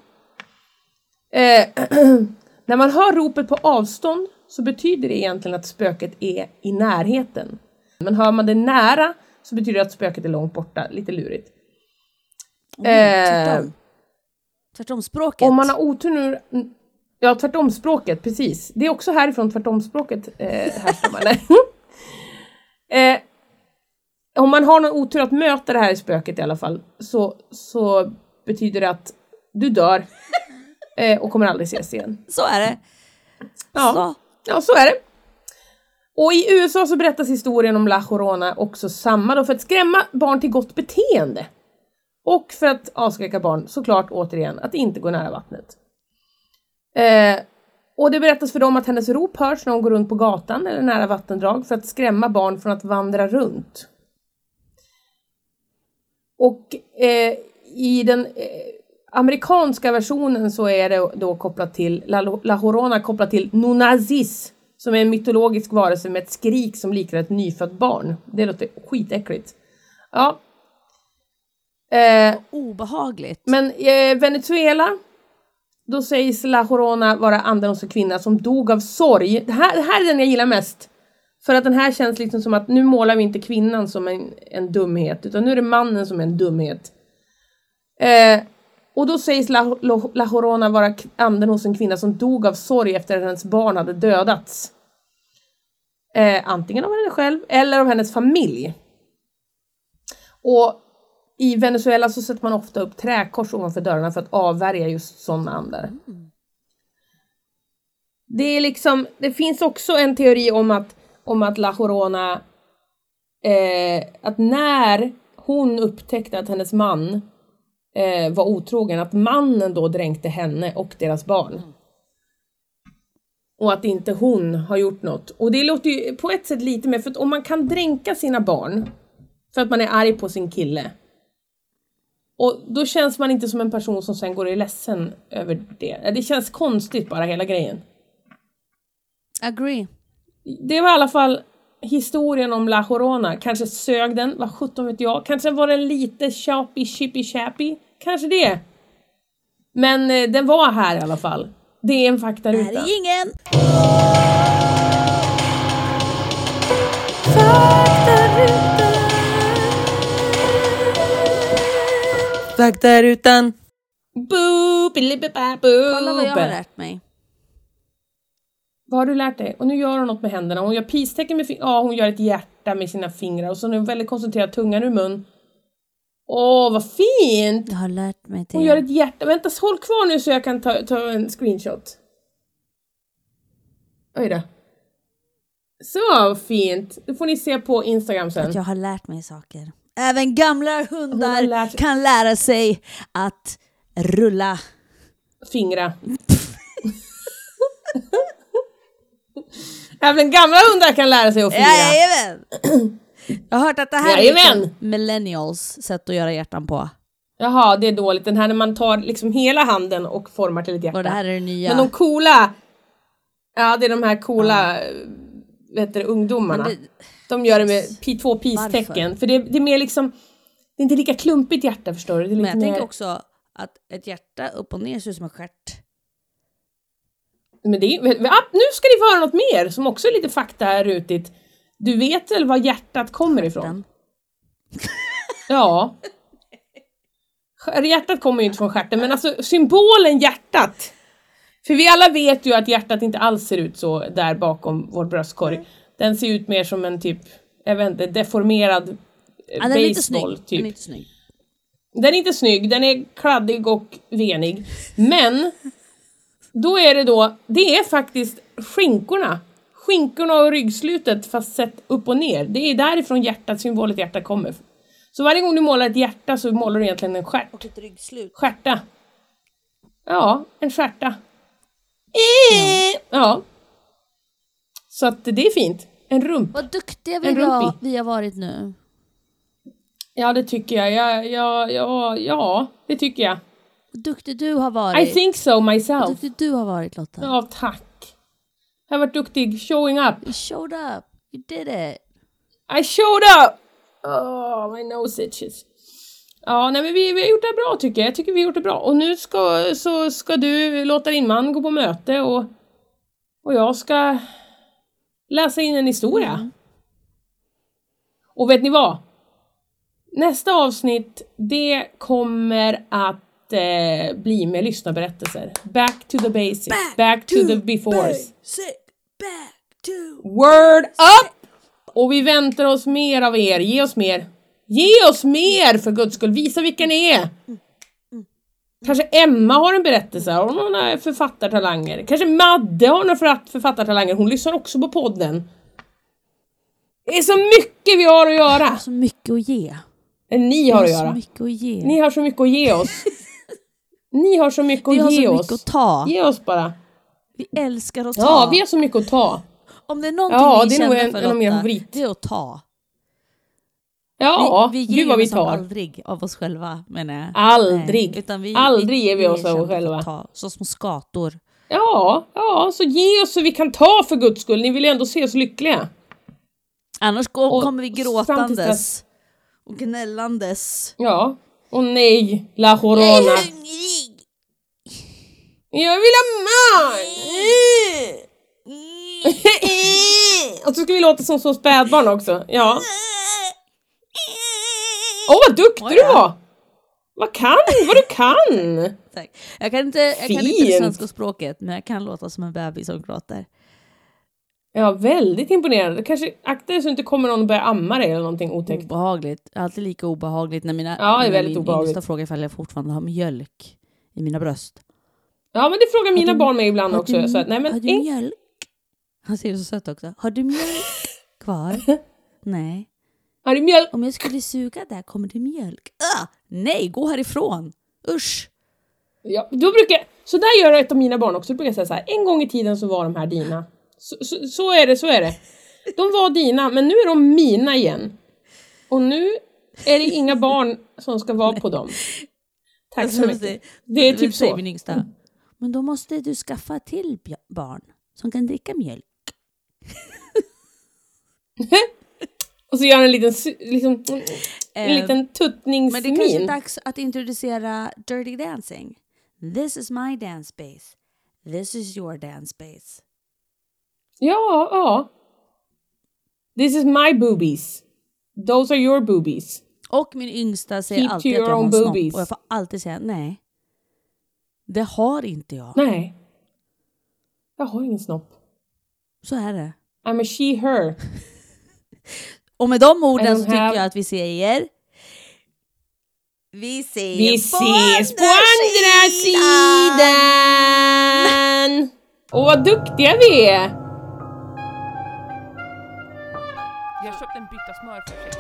Eh, när man hör ropet på avstånd så betyder det egentligen att spöket är i närheten. Men hör man det nära så betyder det att spöket är långt borta, lite lurigt. Mm, Eh, tvärtom. Tvärtom språket. Om man har otur nu... Ja, tvärtomspråket, precis. Det är också härifrån tvärtomspråket eh, härstammar. Eh, om man har någon otur att möta det här spöket i alla fall, så, så betyder det att du dör eh, och kommer aldrig ses igen. Så är det. Ja. Så. Ja, så är det. Och i USA så berättas historien om La Llorona också samma då för att skrämma barn till gott beteende. Och för att avskräcka barn, såklart återigen, att inte gå nära vattnet. Eh, och det berättas för dem att hennes rop hörs när hon går runt på gatan eller nära vattendrag för att skrämma barn från att vandra runt. Och eh, i den eh, amerikanska versionen så är det då kopplat till La, La Llorona kopplat till Nunazis som är en mytologisk varelse med ett skrik som liknar ett nyfött barn. Det låter skitäckligt. Ja. Eh, Obehagligt. men eh, Venezuela, då sägs La Llorona vara anden hos en kvinna som dog av sorg. Det här, det här är den jag gillar mest. För att den här känns liksom som att nu målar vi inte kvinnan som en, en dumhet, utan nu är det mannen som är en dumhet. Eh, och då sägs La, La, La Jorona vara anden hos en kvinna som dog av sorg efter att hennes barn hade dödats. Eh, antingen av henne själv eller av hennes familj. Och i Venezuela så sätter man ofta upp träkors ovanför dörrarna för att avvärja just sådana andar. Det är liksom, det finns också en teori om att, om att La Jorona, eh, att när hon upptäckte att hennes man eh, var otrogen, att mannen då dränkte henne och deras barn. Och att inte hon har gjort något. Och det låter ju på ett sätt lite mer, för att om man kan dränka sina barn för att man är arg på sin kille. Och då känns man inte som en person som sen går är ledsen över det. Det känns konstigt bara hela grejen. Agree. Det var i alla fall historien om La Llorona. Kanske sög den, vad sjutton vet jag. Kanske var den lite choppy chippy chappy. Kanske det. Men eh, den var här i alla fall. Det är en faktaruta. är ingen. Faktarutan. Bilibibba, boop. Kolla vad jag har lärt mig. Vad har du lärt dig? Och nu gör hon något med händerna. Hon gör peace-tecken med fingrarna. Ja, hon gör ett hjärta med sina fingrar. Och så är hon väldigt koncentrerad, tungan ur mun. Åh, vad fint! Jag har lärt mig det. Hon gör ett hjärta. Vänta, håll kvar nu så jag kan ta, ta en screenshot. Oj då. Så fint! Det får ni se på Instagram sen. Att jag har lärt mig saker. Även gamla hundar lärt- kan lära sig att rulla. Fingra. Även gamla hundar kan lära sig att fingra. Jajamän! Jag har hört att det här är Jajamän! liksom millennials sätt att göra hjärtan på. Jaha, det är dåligt. Den här när man tar liksom hela handen och formar till ett hjärta. Och det här är det nya. Men de coola, ja det är de här coola, ja. vet du, ungdomarna. Det- De gör det med två peace-tecken. För det, det är mer liksom, det är inte lika klumpigt hjärta förstår du. Det är Men jag mer, tänker också att ett hjärta upp och ner ser ut som en stjärt. Men det ah, nu ska ni få höra något mer som också är lite faktarutigt. Du vet väl var hjärtat kommer ifrån? Ja. Hjärtat kommer ju inte från stjärten, men alltså symbolen hjärtat. För vi alla vet ju att hjärtat inte alls ser ut så där bakom vår bröstkorg. Den ser ut mer som en typ, jag vet inte, deformerad eh, Ja, den är inte baseball typ. Den är inte snygg. Den är inte snygg, den är kladdig och venig. Men då är det då, det är faktiskt skinkorna. Skinkorna och ryggslutet fast sett upp och ner. Det är därifrån hjärtat, symbolet hjärta kommer. Så varje gång du målar ett hjärta så målar du egentligen en stjärt. Och ett ryggslut. Stjärta. Ja, en stjärta. Eh, Ja. Så att det är fint. En rump. Vad duktiga vi, var, vi har varit nu. Ja, det tycker jag. Ja, ja, ja, ja det tycker jag. Vad duktig du har varit. I think so Vad myself. duktig du har varit Lotta. Ja, tack. Jag har varit duktig. Showing up. You showed up. You did it. I showed up! Oh, my nose itches. Ja, nej men vi, vi har gjort det bra tycker jag. Jag tycker vi har gjort det bra. Och nu ska, så ska du låta din man gå på möte och, och jag ska läsa in en historia. Mm. Och vet ni vad? Nästa avsnitt, det kommer att eh, bli med lyssnarberättelser. Back to the basics. Back, to, the befores. Back to... Word up! Och vi väntar oss mer av er. Ge oss mer. Ge oss mer för guds skull. Visa vilka ni är. Kanske Emma har en berättelse. Har hon några författartalanger? Kanske Madde har några författ- författartalanger. Hon lyssnar också på podden. Det är så mycket vi har att göra. Så mycket att ge. Ni har har så göra. mycket att ge. Ni har så mycket att ge oss. Ni har så mycket Vi att har ge så oss. mycket att ta. Ge oss bara. Vi älskar att ta. Ja, vi har så mycket att ta. Om det är någonting Ja, vi det är känner en- för en mina Lotta, favorit. det är att ta. Ja, vi, vi gud vad vi oss tar. aldrig av oss själva menar jag. Aldrig. Nej, utan vi, Aldrig ger vi oss av är oss för själva. Ta, så små skator. Ja, ja, så ge oss så vi kan ta för guds skull. Ni vill ju ändå se oss lyckliga. Annars går, Och kommer vi gråtandes och gnällandes. Ja. Och nej, la corona. Jag vill ha mat! Och så ska vi låta som så spädbarn också. Ja. Åh, vad duktig Oj du då. var! Vad kan? Vad du kan! Tack. Jag kan inte, jag kan inte det Fint. svenska språket, men jag kan låta som en bebis som gråter. Ja, väldigt imponerande. Kanske akta dig så inte kommer någon och börjar amma dig eller någonting otäckt. Obehagligt. Alltid lika obehagligt när mina Ja, det är väldigt min obehagligt. yngsta frågar ifall jag fortfarande har mjölk i mina bröst. Ja, men det frågar mina du- barn mig ibland också. du, så att, nej, men, har du mjölk? Han ser så söt också. Har du mjölk kvar? Nej. har du mjölk? Om jag skulle suga där, kommer det mjölk? Ah, nej, gå härifrån! Usch! Ja, då brukar, så där gör ett av mina barn också. Då brukar jag säga så här, en gång i tiden så var de här dina. Så, så, så är det, så är det. De var dina, men nu är de mina igen. Och nu är det inga barn som ska vara på dem. Tack så Alltså, mycket. Det är typ så. min yngsta. Men då måste du skaffa till barn som kan dricka mjölk. Och så gör han en liten, liksom, en Eh, liten Men det kanske är tuttningsmin. dags att introducera Dirty Dancing. This is my dance space. This is your dance space. Ja, ja. This is my boobies. Those are your boobies. Och min yngsta säger Keep alltid att jag har en snopp och jag får alltid säga nej. Det har inte jag. Nej. Jag har ingen snopp. Så är det. I'm a she, her. Och med de orden så tycker have- jag att vi säger... Vi ses, Vi ses på andra sidan! Åh, vad duktiga vi är! Jag har köpt en bytta smör för 60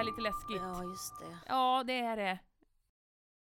är lite läskigt. Ja, just det. Ja, det är det.